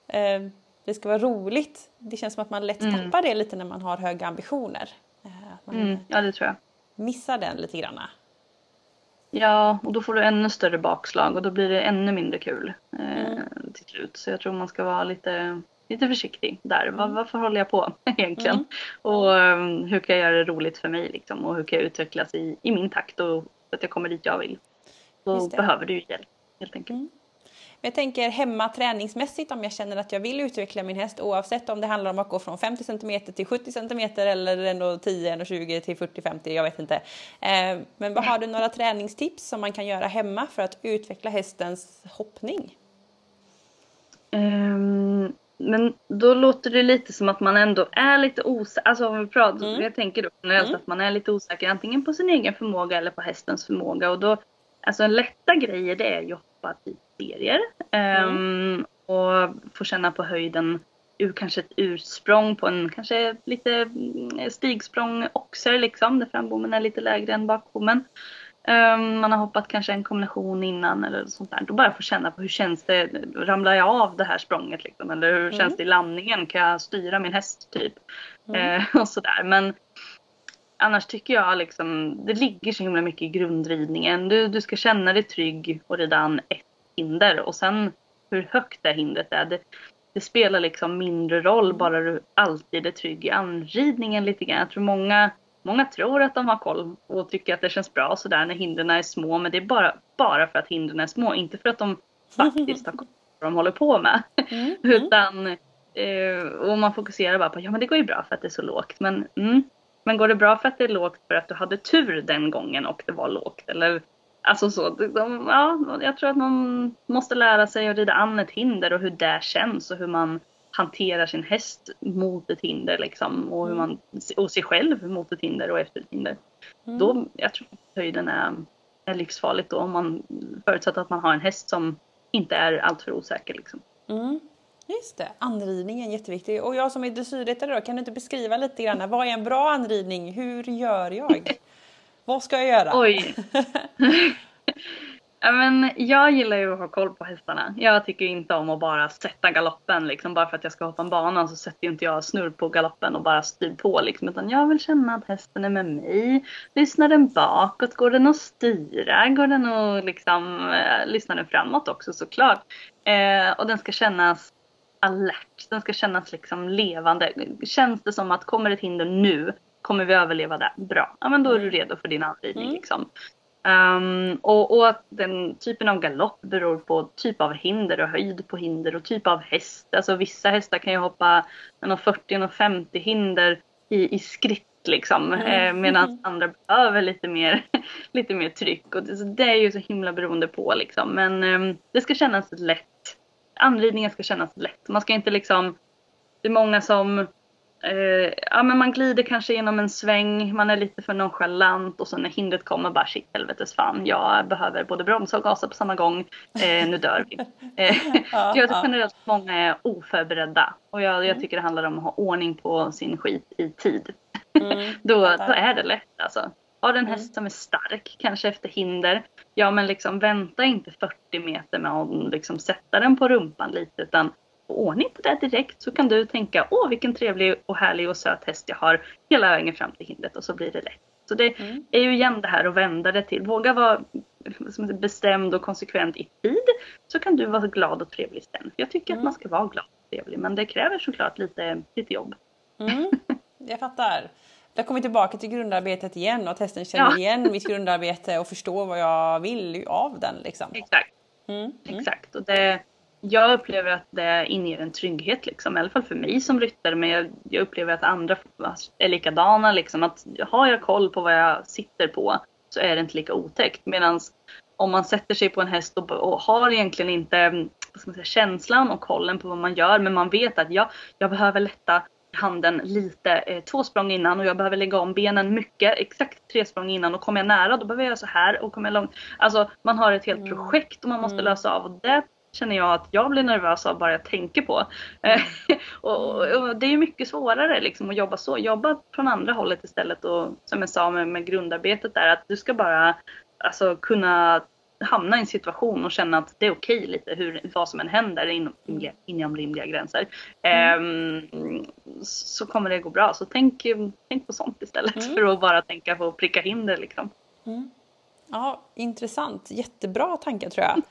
eh, det ska vara roligt. Det känns som att man lätt mm. tappar det lite när man har höga ambitioner. Eh, mm, ja, det tror jag. Missar den lite grann. Ja, och då får du ännu större bakslag och då blir det ännu mindre kul eh, mm. till slut. Så jag tror man ska vara lite lite försiktig där. Mm. Var, varför håller jag på egentligen? Mm. Och um, hur kan jag göra det roligt för mig liksom? Och hur kan jag utvecklas i, i min takt och att jag kommer dit jag vill. Då behöver du hjälp helt enkelt. Mm. Jag tänker hemma träningsmässigt om jag känner att jag vill utveckla min häst oavsett om det handlar om att gå från 50 cm till 70 cm eller 10, 20 till 40, 50, jag vet inte. Eh, men har du några träningstips som man kan göra hemma för att utveckla hästens hoppning? Um, men då låter det lite som att man ändå är lite osäker. Alltså om vi pratar, mm. jag tänker då generellt mm. att man är lite osäker antingen på sin egen förmåga eller på hästens förmåga. Och då, alltså lätta grejer det är ju att hoppa i serier. Mm. Um, och få känna på höjden ur kanske ett ursprång på en kanske lite mm, stigsprång oxer liksom. Där frambommen är lite lägre än bakbommen. Um, man har hoppat kanske en kombination innan eller sånt där. Då bara få känna på hur känns det, ramlar jag av det här språnget liksom? Eller hur mm. känns det i landningen? Kan jag styra min häst typ? Mm. Uh, och sådär. Men annars tycker jag liksom, det ligger så himla mycket i grundridningen. Du, du ska känna dig trygg och rida an ett hinder och sen hur högt det hindret är. Det, det spelar liksom mindre roll bara du alltid är trygg i anridningen lite grann. Jag tror många många tror att de har koll och tycker att det känns bra sådär när hindren är små. Men det är bara, bara för att hindren är små, inte för att de faktiskt har koll på vad de håller på med. Mm. Utan eh, och man fokuserar bara på ja men det går ju bra för att det är så lågt. Men, mm, men går det bra för att det är lågt för att du hade tur den gången och det var lågt? Eller Alltså så, de, ja, jag tror att man måste lära sig att rida an ett hinder och hur det känns och hur man hanterar sin häst mot ett hinder liksom och hur mm. man, och sig själv mot ett hinder och efter ett hinder. Mm. Då, jag tror att höjden är, är livsfarligt då om man förutsätter att man har en häst som inte är alltför osäker liksom. Mm. Just det, anridning är jätteviktig. Och jag som är dressyrryttare då, kan du inte beskriva lite grann, vad är en bra anridning? Hur gör jag? Vad ska jag göra? Oj. men jag gillar ju att ha koll på hästarna. Jag tycker inte om att bara sätta galoppen liksom. Bara för att jag ska hoppa en bana så sätter ju inte jag snurr på galoppen och bara styr på liksom. Utan jag vill känna att hästen är med mig. Lyssnar den bakåt? Går den att styra? Går den att liksom, eh, lyssnar den framåt också såklart? Eh, och den ska kännas alert. Den ska kännas liksom levande. Känns det som att kommer ett hinder nu kommer vi överleva det? Bra. Ja men då är du redo för din anridning mm. liksom. Um, och, och, att den typen av galopp beror på typ av hinder och höjd på hinder och typ av häst. Alltså vissa hästar kan ju hoppa 40 och 50 hinder i, i skritt liksom. Mm. Eh, Medan mm. andra behöver lite mer, lite mer tryck. Och det, det är ju så himla beroende på liksom. Men um, det ska kännas lätt. Anridningen ska kännas lätt. Man ska inte liksom det är många som Eh, ja men man glider kanske genom en sväng, man är lite för nonchalant och så när hindret kommer bara shit helvetes fan jag behöver både bromsa och gasa på samma gång. Eh, nu dör vi. Eh, ja, jag tror generellt att många är oförberedda och jag, jag mm. tycker det handlar om att ha ordning på sin skit i tid. Mm, då, då är det lätt alltså. Har du en mm. häst som är stark, kanske efter hinder, ja men liksom vänta inte 40 meter med att liksom sätta den på rumpan lite utan ordning på det direkt så kan du tänka åh vilken trevlig och härlig och söt häst jag har hela vägen fram till hindret och så blir det rätt. Så det mm. är ju igen det här att vända det till, våga vara bestämd och konsekvent i tid så kan du vara glad och trevlig sen. Jag tycker mm. att man ska vara glad och trevlig men det kräver såklart lite, lite jobb. Mm. Jag fattar. Där kommer vi tillbaka till grundarbetet igen och testen känner ja. igen mitt grundarbete och förstår vad jag vill av den. Liksom. Exakt. Mm. Mm. Exakt. Och det, jag upplever att det inger en trygghet liksom, i alla fall för mig som ryttare men jag, jag upplever att andra är likadana liksom att har jag koll på vad jag sitter på så är det inte lika otäckt medan om man sätter sig på en häst och, och har egentligen inte säga, känslan och kollen på vad man gör men man vet att jag, jag behöver lätta handen lite eh, två språng innan och jag behöver lägga om benen mycket, exakt tre språng innan och kommer jag nära då behöver jag göra så här och kommer jag långt. Alltså man har ett helt mm. projekt och man måste mm. lösa av och det känner jag att jag blir nervös av bara jag tänker på. Mm. och, och, det är ju mycket svårare liksom att jobba så. Jobba från andra hållet istället och som jag sa med, med grundarbetet där att du ska bara alltså, kunna hamna i en situation och känna att det är okej okay lite hur, vad som än händer inom, inom rimliga gränser. Mm. Um, så kommer det gå bra. Så tänk, tänk på sånt istället mm. för att bara tänka på att pricka hinder liksom. Mm. Ja, intressant. Jättebra tankar tror jag.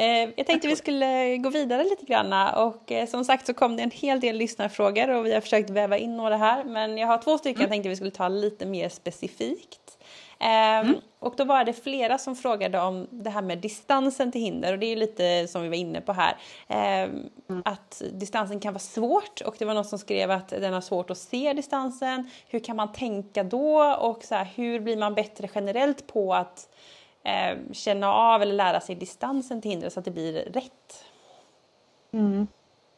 Eh, jag tänkte vi skulle gå vidare lite grann och eh, som sagt så kom det en hel del lyssnarfrågor och vi har försökt väva in några här men jag har två stycken mm. jag tänkte vi skulle ta lite mer specifikt. Ehm, mm. Och då var det flera som frågade om det här med distansen till hinder och det är lite som vi var inne på här. Ehm, mm. Att distansen kan vara svårt och det var någon som skrev att den har svårt att se distansen. Hur kan man tänka då och så här, hur blir man bättre generellt på att eh, känna av eller lära sig distansen till hindret så att det blir rätt? Mm.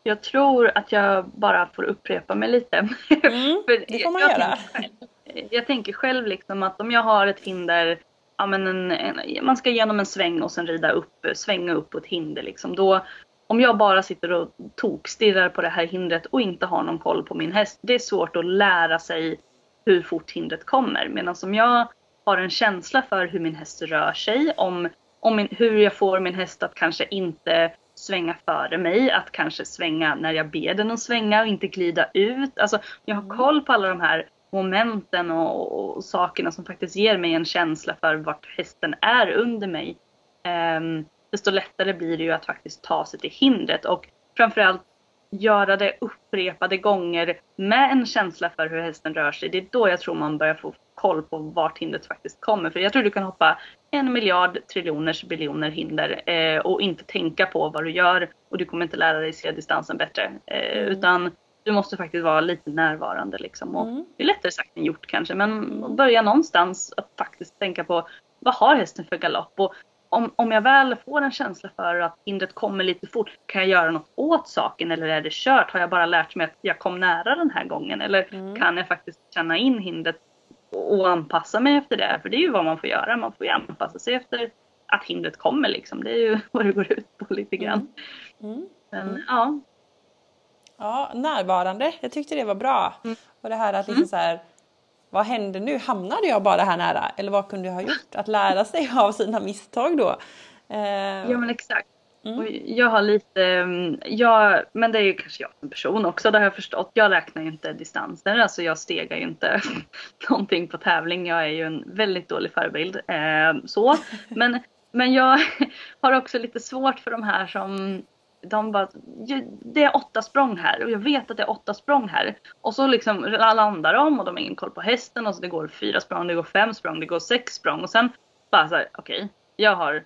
Jag tror att jag bara får upprepa mig lite. Mm, det får man jag, göra. Tänker jag tänker själv liksom att om jag har ett hinder, ja men en, en, man ska igenom en sväng och sen rida upp, svänga upp på ett hinder liksom. Då, om jag bara sitter och tokstirrar på det här hindret och inte har någon koll på min häst, det är svårt att lära sig hur fort hindret kommer. Medan om jag har en känsla för hur min häst rör sig, om, om min, hur jag får min häst att kanske inte svänga före mig, att kanske svänga när jag ber den att svänga och inte glida ut. Alltså jag har mm. koll på alla de här momenten och, och sakerna som faktiskt ger mig en känsla för vart hästen är under mig. Um, desto lättare blir det ju att faktiskt ta sig till hindret och framförallt göra det upprepade gånger med en känsla för hur hästen rör sig. Det är då jag tror man börjar få koll på vart hindret faktiskt kommer. För jag tror du kan hoppa en miljard triljoners biljoner hinder eh, och inte tänka på vad du gör och du kommer inte lära dig se distansen bättre. Eh, Mm. Utan du måste faktiskt vara lite närvarande liksom. Och Mm. Det är lättare sagt än gjort kanske men börja någonstans att faktiskt tänka på vad har hästen för galopp? Och om, om jag väl får en känsla för att hindret kommer lite fort, kan jag göra något åt saken eller är det kört? Har jag bara lärt mig att jag kom nära den här gången? Eller Mm. kan jag faktiskt känna in hindret och, och anpassa mig efter det? För det är ju vad man får göra, man får ju anpassa sig efter att hindret kommer liksom. Det är ju vad det går ut på lite grann. Mm. Men Mm. ja, Ja, närvarande. Jag tyckte det var bra. Mm. Och det här att liksom så här, vad hände nu? Hamnade jag bara här nära? Eller vad kunde jag ha gjort? Att lära sig av sina misstag då. Eh, ja men exakt. Mm. Och jag har lite, mm, jag, men det är ju kanske jag som person också, det har jag förstått. Jag räknar ju inte distanser, alltså jag stegar ju inte någonting på tävling. Jag är ju en väldigt dålig förebild. Eh, så. Men, men jag har också lite svårt för de här som de bara, "Ju- det är åtta språng här och jag vet att det är åtta språng här. Och så liksom landar de och de har ingen koll på hästen och så det går fyra språng, det går fem språng, det går sex språng och sen bara så här, okej, jag har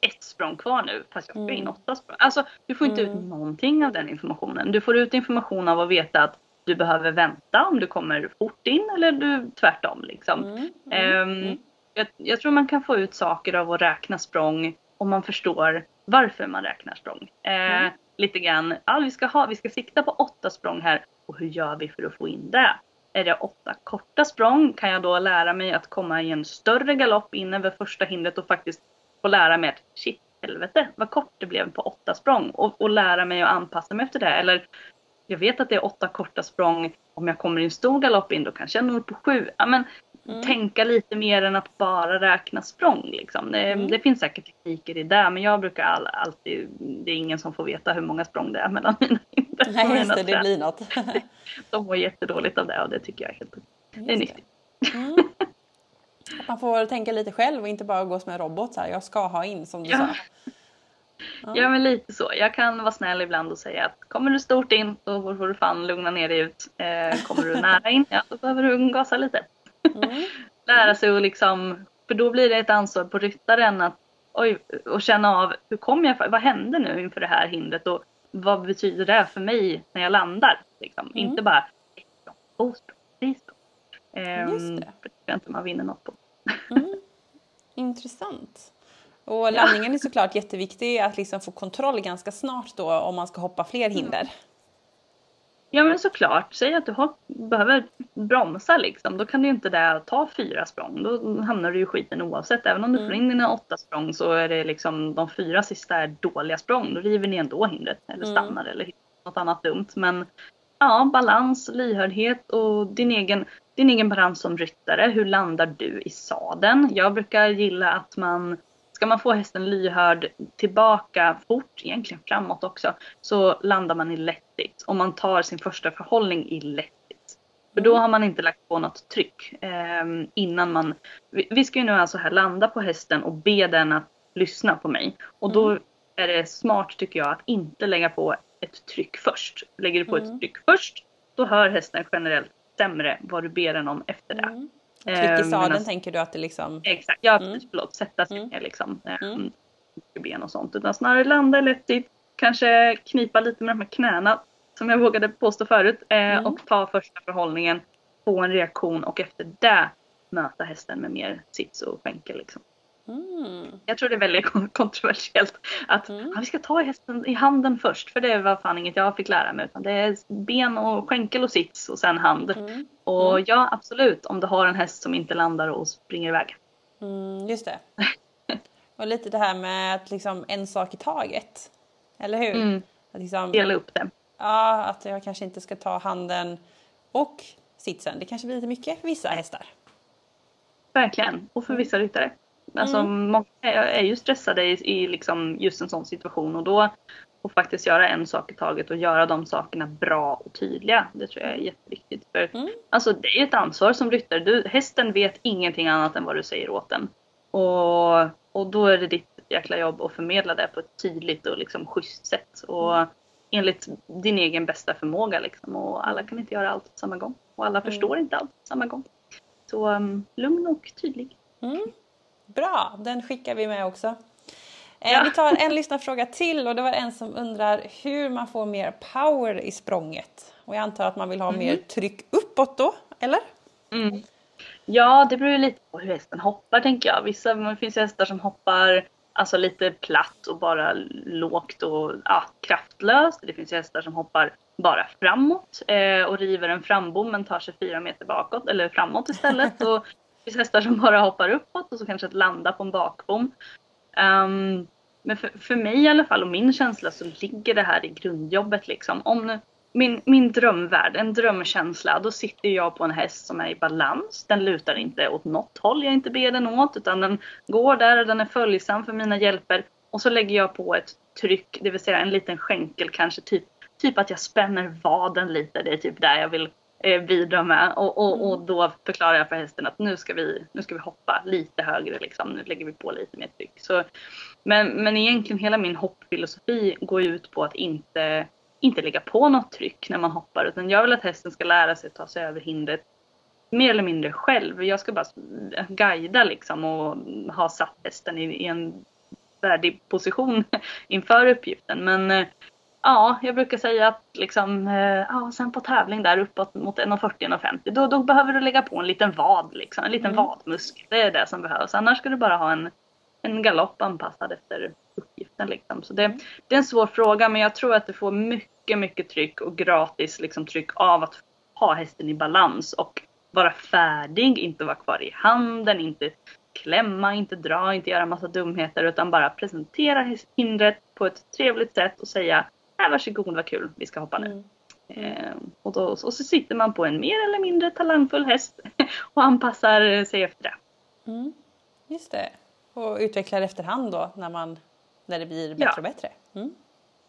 ett språng kvar nu fast jag ska in Mm. åtta språng. Alltså du får inte Mm. ut någonting av den informationen. Du får ut information av att veta att du behöver vänta om du kommer fort in eller du tvärtom liksom. Mm. Mm. jag, jag tror man kan få ut saker av att räkna språng om man förstår varför man räknar språng. Mm. Lite grann, ja, vi, ska ha, vi ska sikta på åtta språng här och hur gör vi för att få in det? Är det åtta korta språng kan jag då lära mig att komma i en större galopp in över första hindret och faktiskt få lära mig att shit helvete vad kort det blev på åtta språng och, och lära mig att anpassa mig efter det. Eller jag vet att det är åtta korta språng. Om jag kommer i en stor galopp in då kanske jag når på sju. Ja, men Mm. Tänka lite mer än att bara räkna språng. Liksom. Det, Mm. det finns säkert tekniker i det men jag brukar all, alltid, det är ingen som får veta hur många språng det är mellan mina hinder. och Nej, just det, det blir något. De mår jättedåligt av det och det tycker jag är helt det är nyttigt. Mm. Man får tänka lite själv och inte bara gå som en robot så här. Jag ska ha in som du Ja. sa. Ja. Ja men lite så. Jag kan vara snäll ibland och säga att kommer du stort in då får du fan lugna ner dig ut. Eh, kommer du nära in, ja då behöver du gasa lite. Mm. lära sig att liksom, för då blir det ett ansvar på ryttaren att oj, och känna av hur kom jag, vad hände nu inför det här hindret och vad betyder det för mig när jag landar? Liksom. Mm. Inte bara språng, två språng, tre språng. Ehm, Just det. Det jag inte man vinner något på. Mm. Intressant. Och landningen är såklart jätteviktig att liksom få kontroll ganska snart då om man ska hoppa fler hinder. Ja men såklart, säg att du har, behöver bromsa liksom, då kan du inte där ta fyra språng. Då hamnar du i skiten oavsett. Även om du Mm. får in dina åtta språng så är det liksom de fyra sista är dåliga språng. Då river ni ändå hindret eller Mm. stannar eller något annat dumt. Men ja, balans, lyhördhet och din egen, din egen balans som ryttare. Hur landar du i sadeln? Jag brukar gilla att man Ska man få hästen lyhörd tillbaka fort, egentligen framåt också, så landar man i lättigt. Om man tar sin första förhållning i lättigt. För då Mm. har man inte lagt på något tryck eh, innan man... Vi, vi ska ju nu alltså här landa på hästen och be den att lyssna på mig. Och då Mm. är det smart tycker jag att inte lägga på ett tryck först. Lägger du på Mm. ett tryck först, då hör hästen generellt sämre vad du ber den om efter det. Mm. Tryck i Eh, sadeln medan- tänker du att det liksom... Exakt, ja Mm. förlåt. Sätta sig Mm. ner liksom. Eh, Mm. Ben och sånt. Utan snarare landa lättigt. Kanske knipa lite med de här knäna. Som jag vågade påstå förut. Eh, Mm. Och ta första förhållningen. Få en reaktion och efter det möta hästen med mer sits och skänkel. Liksom. Mm. Jag tror det är väldigt kon- kontroversiellt att Mm. ja, vi ska ta hästen i handen först. För det var fan inget jag fick lära mig. Utan det är ben och skänkel och sits och sen hand. Mm. Och Mm. ja, absolut. Om du har en häst som inte landar och springer iväg. Mm, just det. Och lite det här med att liksom en sak i taget. Eller hur? Mm. Att liksom, Dela upp det. ja, att jag kanske inte ska ta handen och sitsen. Det kanske blir lite mycket för vissa hästar. Verkligen. Och för vissa ryttare. Alltså Mm. många är ju stressade i, i liksom just en sån situation och då och faktiskt göra en sak i taget och göra de sakerna bra och tydliga. Det tror jag är jätteviktigt. För Mm. alltså det är ett ansvar som ryttare. Du, hästen vet ingenting annat än vad du säger åt den. Och, och då är det ditt jäkla jobb att förmedla det på ett tydligt och liksom schysst sätt. Och enligt din egen bästa förmåga liksom. Och alla kan inte göra allt på samma gång. Och alla Mm. förstår inte allt på samma gång. Så um, lugn och tydlig. Mm. Bra, den skickar vi med också. Eh, Ja. Vi tar en lyssnarfråga till och det var en som undrar hur man får mer power i språnget. Och jag antar att man vill ha mer tryck uppåt då, eller? Mm. Ja, det beror ju lite på hur hästen hoppar tänker jag. Vissa, det finns hästar som hoppar alltså lite platt och bara lågt och ja, kraftlöst. Det finns hästar som hoppar bara framåt eh, och river en frambom men tar sig fyra meter bakåt eller framåt istället. och finns hästar som bara hoppar uppåt och så kanske att landa på en bakbom. Um, men för, för mig i alla fall och min känsla så ligger det här i grundjobbet liksom. Om nu, min, min drömvärld, en drömkänsla, då sitter jag på en häst som är i balans. Den lutar inte åt något håll jag inte ber den åt utan den går där och den är följsam för mina hjälper. Och så lägger jag på ett tryck, det vill säga en liten skänkel kanske, typ, typ att jag spänner vaden lite. Det är typ där jag vill eh, bidra med. Och, och, och då förklarar jag för hästen att nu ska vi, nu ska vi hoppa lite högre liksom. Nu lägger vi på lite mer tryck. Så, men, men egentligen hela min hoppfilosofi går ut på att inte, inte lägga på något tryck när man hoppar. Utan jag vill att hästen ska lära sig att ta sig över hindret mer eller mindre själv. Jag ska bara guida liksom och ha satt hästen i, i en värdig position inför uppgiften. Men eh, ja, jag brukar säga att liksom, eh, ja, sen på tävling där uppåt mot 1,40-1,50 då, då behöver du lägga på en liten vad, liksom, en liten Mm. vadmuskel. Det är det som behövs. Annars ska du bara ha en, en galopp anpassad efter uppgiften. Liksom. Så det, det är en svår fråga men jag tror att du får mycket, mycket tryck och gratis liksom, tryck av att ha hästen i balans och vara färdig, inte vara kvar i handen, inte klämma, inte dra, inte göra massa dumheter utan bara presentera hindret på ett trevligt sätt och säga här varsågod vad kul, vi ska hoppa nu. Mm. Eh, och, då, och så sitter man på en mer eller mindre talangfull häst och anpassar sig efter det. Mm. Just det. Och utvecklar efterhand då när, man, när det blir bättre Ja. och bättre. Mm.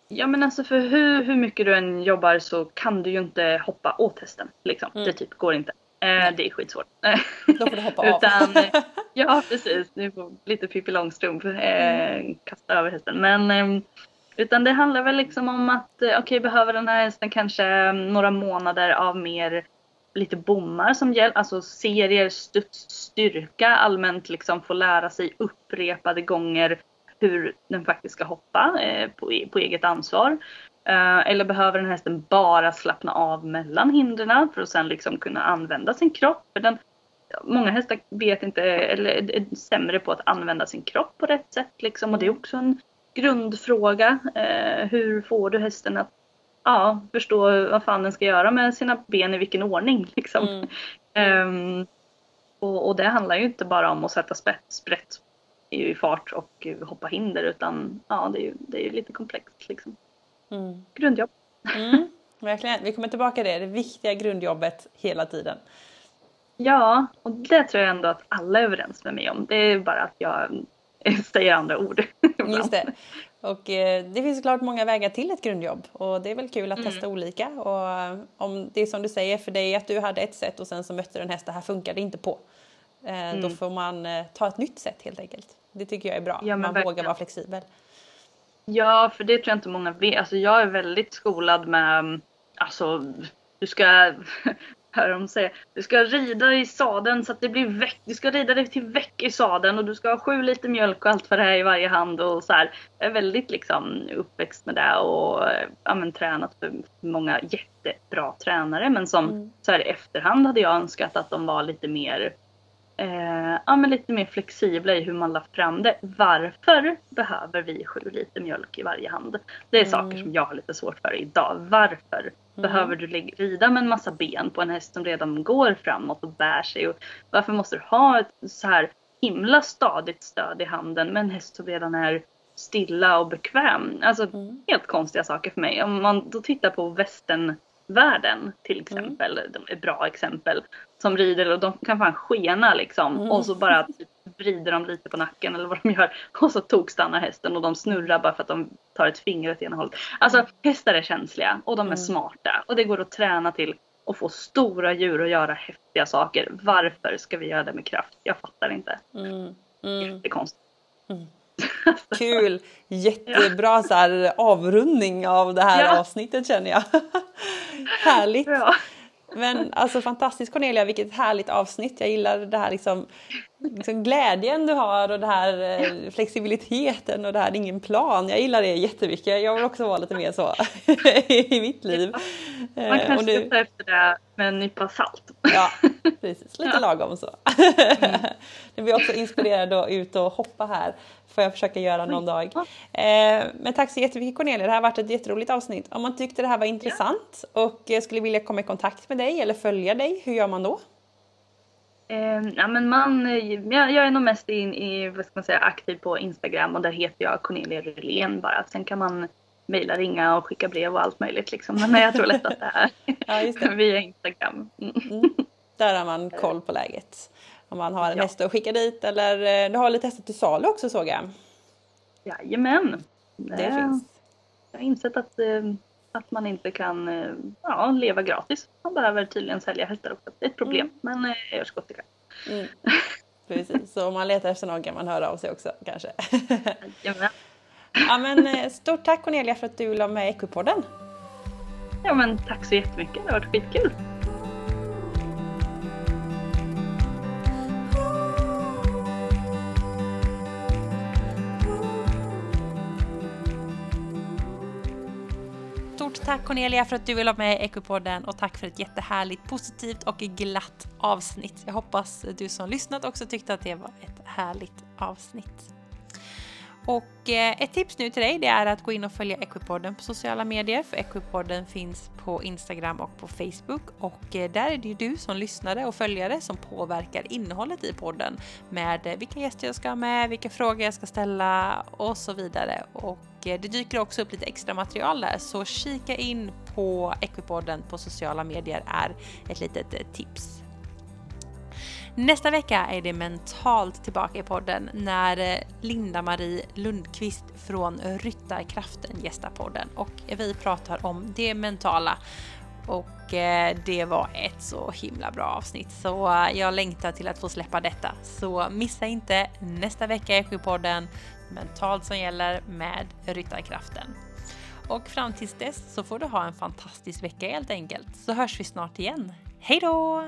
Ja men alltså för hur, hur mycket du än jobbar så kan du ju inte hoppa åt hästen. Liksom. Mm. Det typ går inte. Eh, det är skitsvårt. Då får du hoppa av. Utan, eh, ja precis, nu får lite Pippi Långstrump eh, kasta över hästen. Men eh, utan det handlar väl liksom om att eh, okej behöver den här hästen kanske eh, några månader av mer lite bommar som hjälp, alltså serier, studs, styrka, allmänt liksom få lära sig upprepade gånger hur den faktiskt ska hoppa eh, på, på eget ansvar. Eh, eller behöver den hästen bara slappna av mellan hindren för att sen liksom kunna använda sin kropp? För den, många hästar vet inte, eller är är sämre på att använda sin kropp på rätt sätt. Liksom. Och det är också en grundfråga. Eh, hur får du hästen att ja, förstå vad fan den ska göra med sina ben i vilken ordning? Liksom. Mm. Ehm, och, och det handlar ju inte bara om att sätta sprätt, sprätt i fart och hoppa hinder utan ja, det är ju, det är ju lite komplext. Liksom. Mm. Grundjobb. Mm. Verkligen. Vi kommer tillbaka till det, det viktiga grundjobbet hela tiden. Ja, och det tror jag ändå att alla är överens med mig om. Det är bara att jag säger andra ord. Just det. Och eh, det finns såklart många vägar till ett grundjobb och det är väl kul att testa olika. Och eh, om det är som du säger för dig att du hade ett sätt och sen så mötte du en häst, det här funkade inte på. Eh, Då får man eh, ta ett nytt sätt helt enkelt. Det tycker jag är bra, Ja, man vågar verkligen. vara flexibel. Ja, för det tror jag inte många vet. Alltså jag är väldigt skolad med, mm, alltså du ska, hör de säger, du ska rida i sadeln så att det blir väck. Du ska rida dig till väck i sadeln och du ska ha sju liter mjölk och allt vad det är i varje hand och så här. Jag är väldigt liksom uppväxt med det och ja, men, tränat för många jättebra tränare men som Mm. så här i efterhand hade jag önskat att de var lite mer eh, ja, men lite mer flexibla i hur man la fram det. Varför behöver vi sju liter mjölk i varje hand? Det är Mm. saker som jag har lite svårt för idag. Varför behöver du rida med en massa ben på en häst som redan går framåt och bär sig? Och varför måste du ha ett så här himla stadigt stöd i handen med en häst som redan är stilla och bekväm? Alltså Mm. helt konstiga saker för mig. Om man då tittar på västernvärlden till exempel, de är bra exempel, som rider och de kan fan skena liksom Mm. och så bara typ vrider de lite på nacken eller vad de gör och så tokstannar hästen och de snurrar bara för att de tar ett finger åt ena hållet. Alltså hästar är känsliga och de är Mm. smarta och det går att träna till och få stora djur att göra häftiga saker. Varför ska vi göra det med kraft? Jag fattar inte. Mm. Mm. Jättekonstigt. Kul! Jättebra så här, avrundning av det här Ja. avsnittet känner jag. Härligt! Ja. Men alltså fantastiskt Cornelia, vilket härligt avsnitt. Jag gillar det här liksom, liksom glädjen du har och det här eh, flexibiliteten och det här ingen plan. Jag gillar det jättemycket. Jag vill också vara lite mer så i mitt liv. Man Eh, och kanske du- ska ta efter det med en nypa salt. Ja, precis. Lite lagom så. Nu blir jag också inspirerad att ut och hoppa här. Får jag försöka göra någon dag. Eh, men tack så jättemycket Cornelia. Det här har varit ett jätteroligt avsnitt. Om man tyckte det här var intressant och eh, skulle vilja komma i kontakt med dig eller följa dig, hur gör man då? Eh, ja, men man, jag, jag är nog mest in, i, vad ska man säga, aktiv på Instagram och där heter jag Cornelia Rylén bara. Sen kan man mejla, ringa och skicka brev och allt möjligt liksom. Men jag tror lätt att det är Ja, via Instagram. Mm. Mm. Där har man koll på läget. Om man har en Ja. häst att skicka dit eller eh, du har lite hästar till salu också såg jag. Jajamän. Det Eh, finns. Jag har insett att, eh, att man inte kan ja, leva gratis. Man behöver tydligen sälja hästar också. Det är ett problem. Men eh, jag gör så gott jag kan. Mm. Precis, så om man letar efter någon kan man höra av sig också kanske. Jajamän. ja, men, stort tack Cornelia för att du la med Equipodden. Ja men tack så jättemycket. Det har varit skitkul. Tack Cornelia för att du vill ha med i Ekopodden och tack för ett jättehärligt, positivt och glatt avsnitt. Jag hoppas du som lyssnat också tyckte att det var ett härligt avsnitt. Och eh, ett tips nu till dig det är att gå in och följa Equipodden på sociala medier för Equipodden finns på Instagram och på Facebook och eh, där är det ju du som lyssnare och följare som påverkar innehållet i podden med eh, vilka gäster jag ska ha med, vilka frågor jag ska ställa och så vidare. Och det dyker också upp lite extra material där så kika in på Equipodden på sociala medier är ett litet tips. Nästa vecka är det mentalt tillbaka i podden när eh, Linda-Marie Lundqvist från Ryttarkraften gästar podden och vi pratar om det mentala. Och eh, det var ett så himla bra avsnitt så eh, jag längtar till att få släppa detta. Så missa inte nästa vecka i podden Mentalt som gäller med Ryttarkraften. Och fram tills dess så får du ha en fantastisk vecka helt enkelt så hörs vi snart igen. Hej då!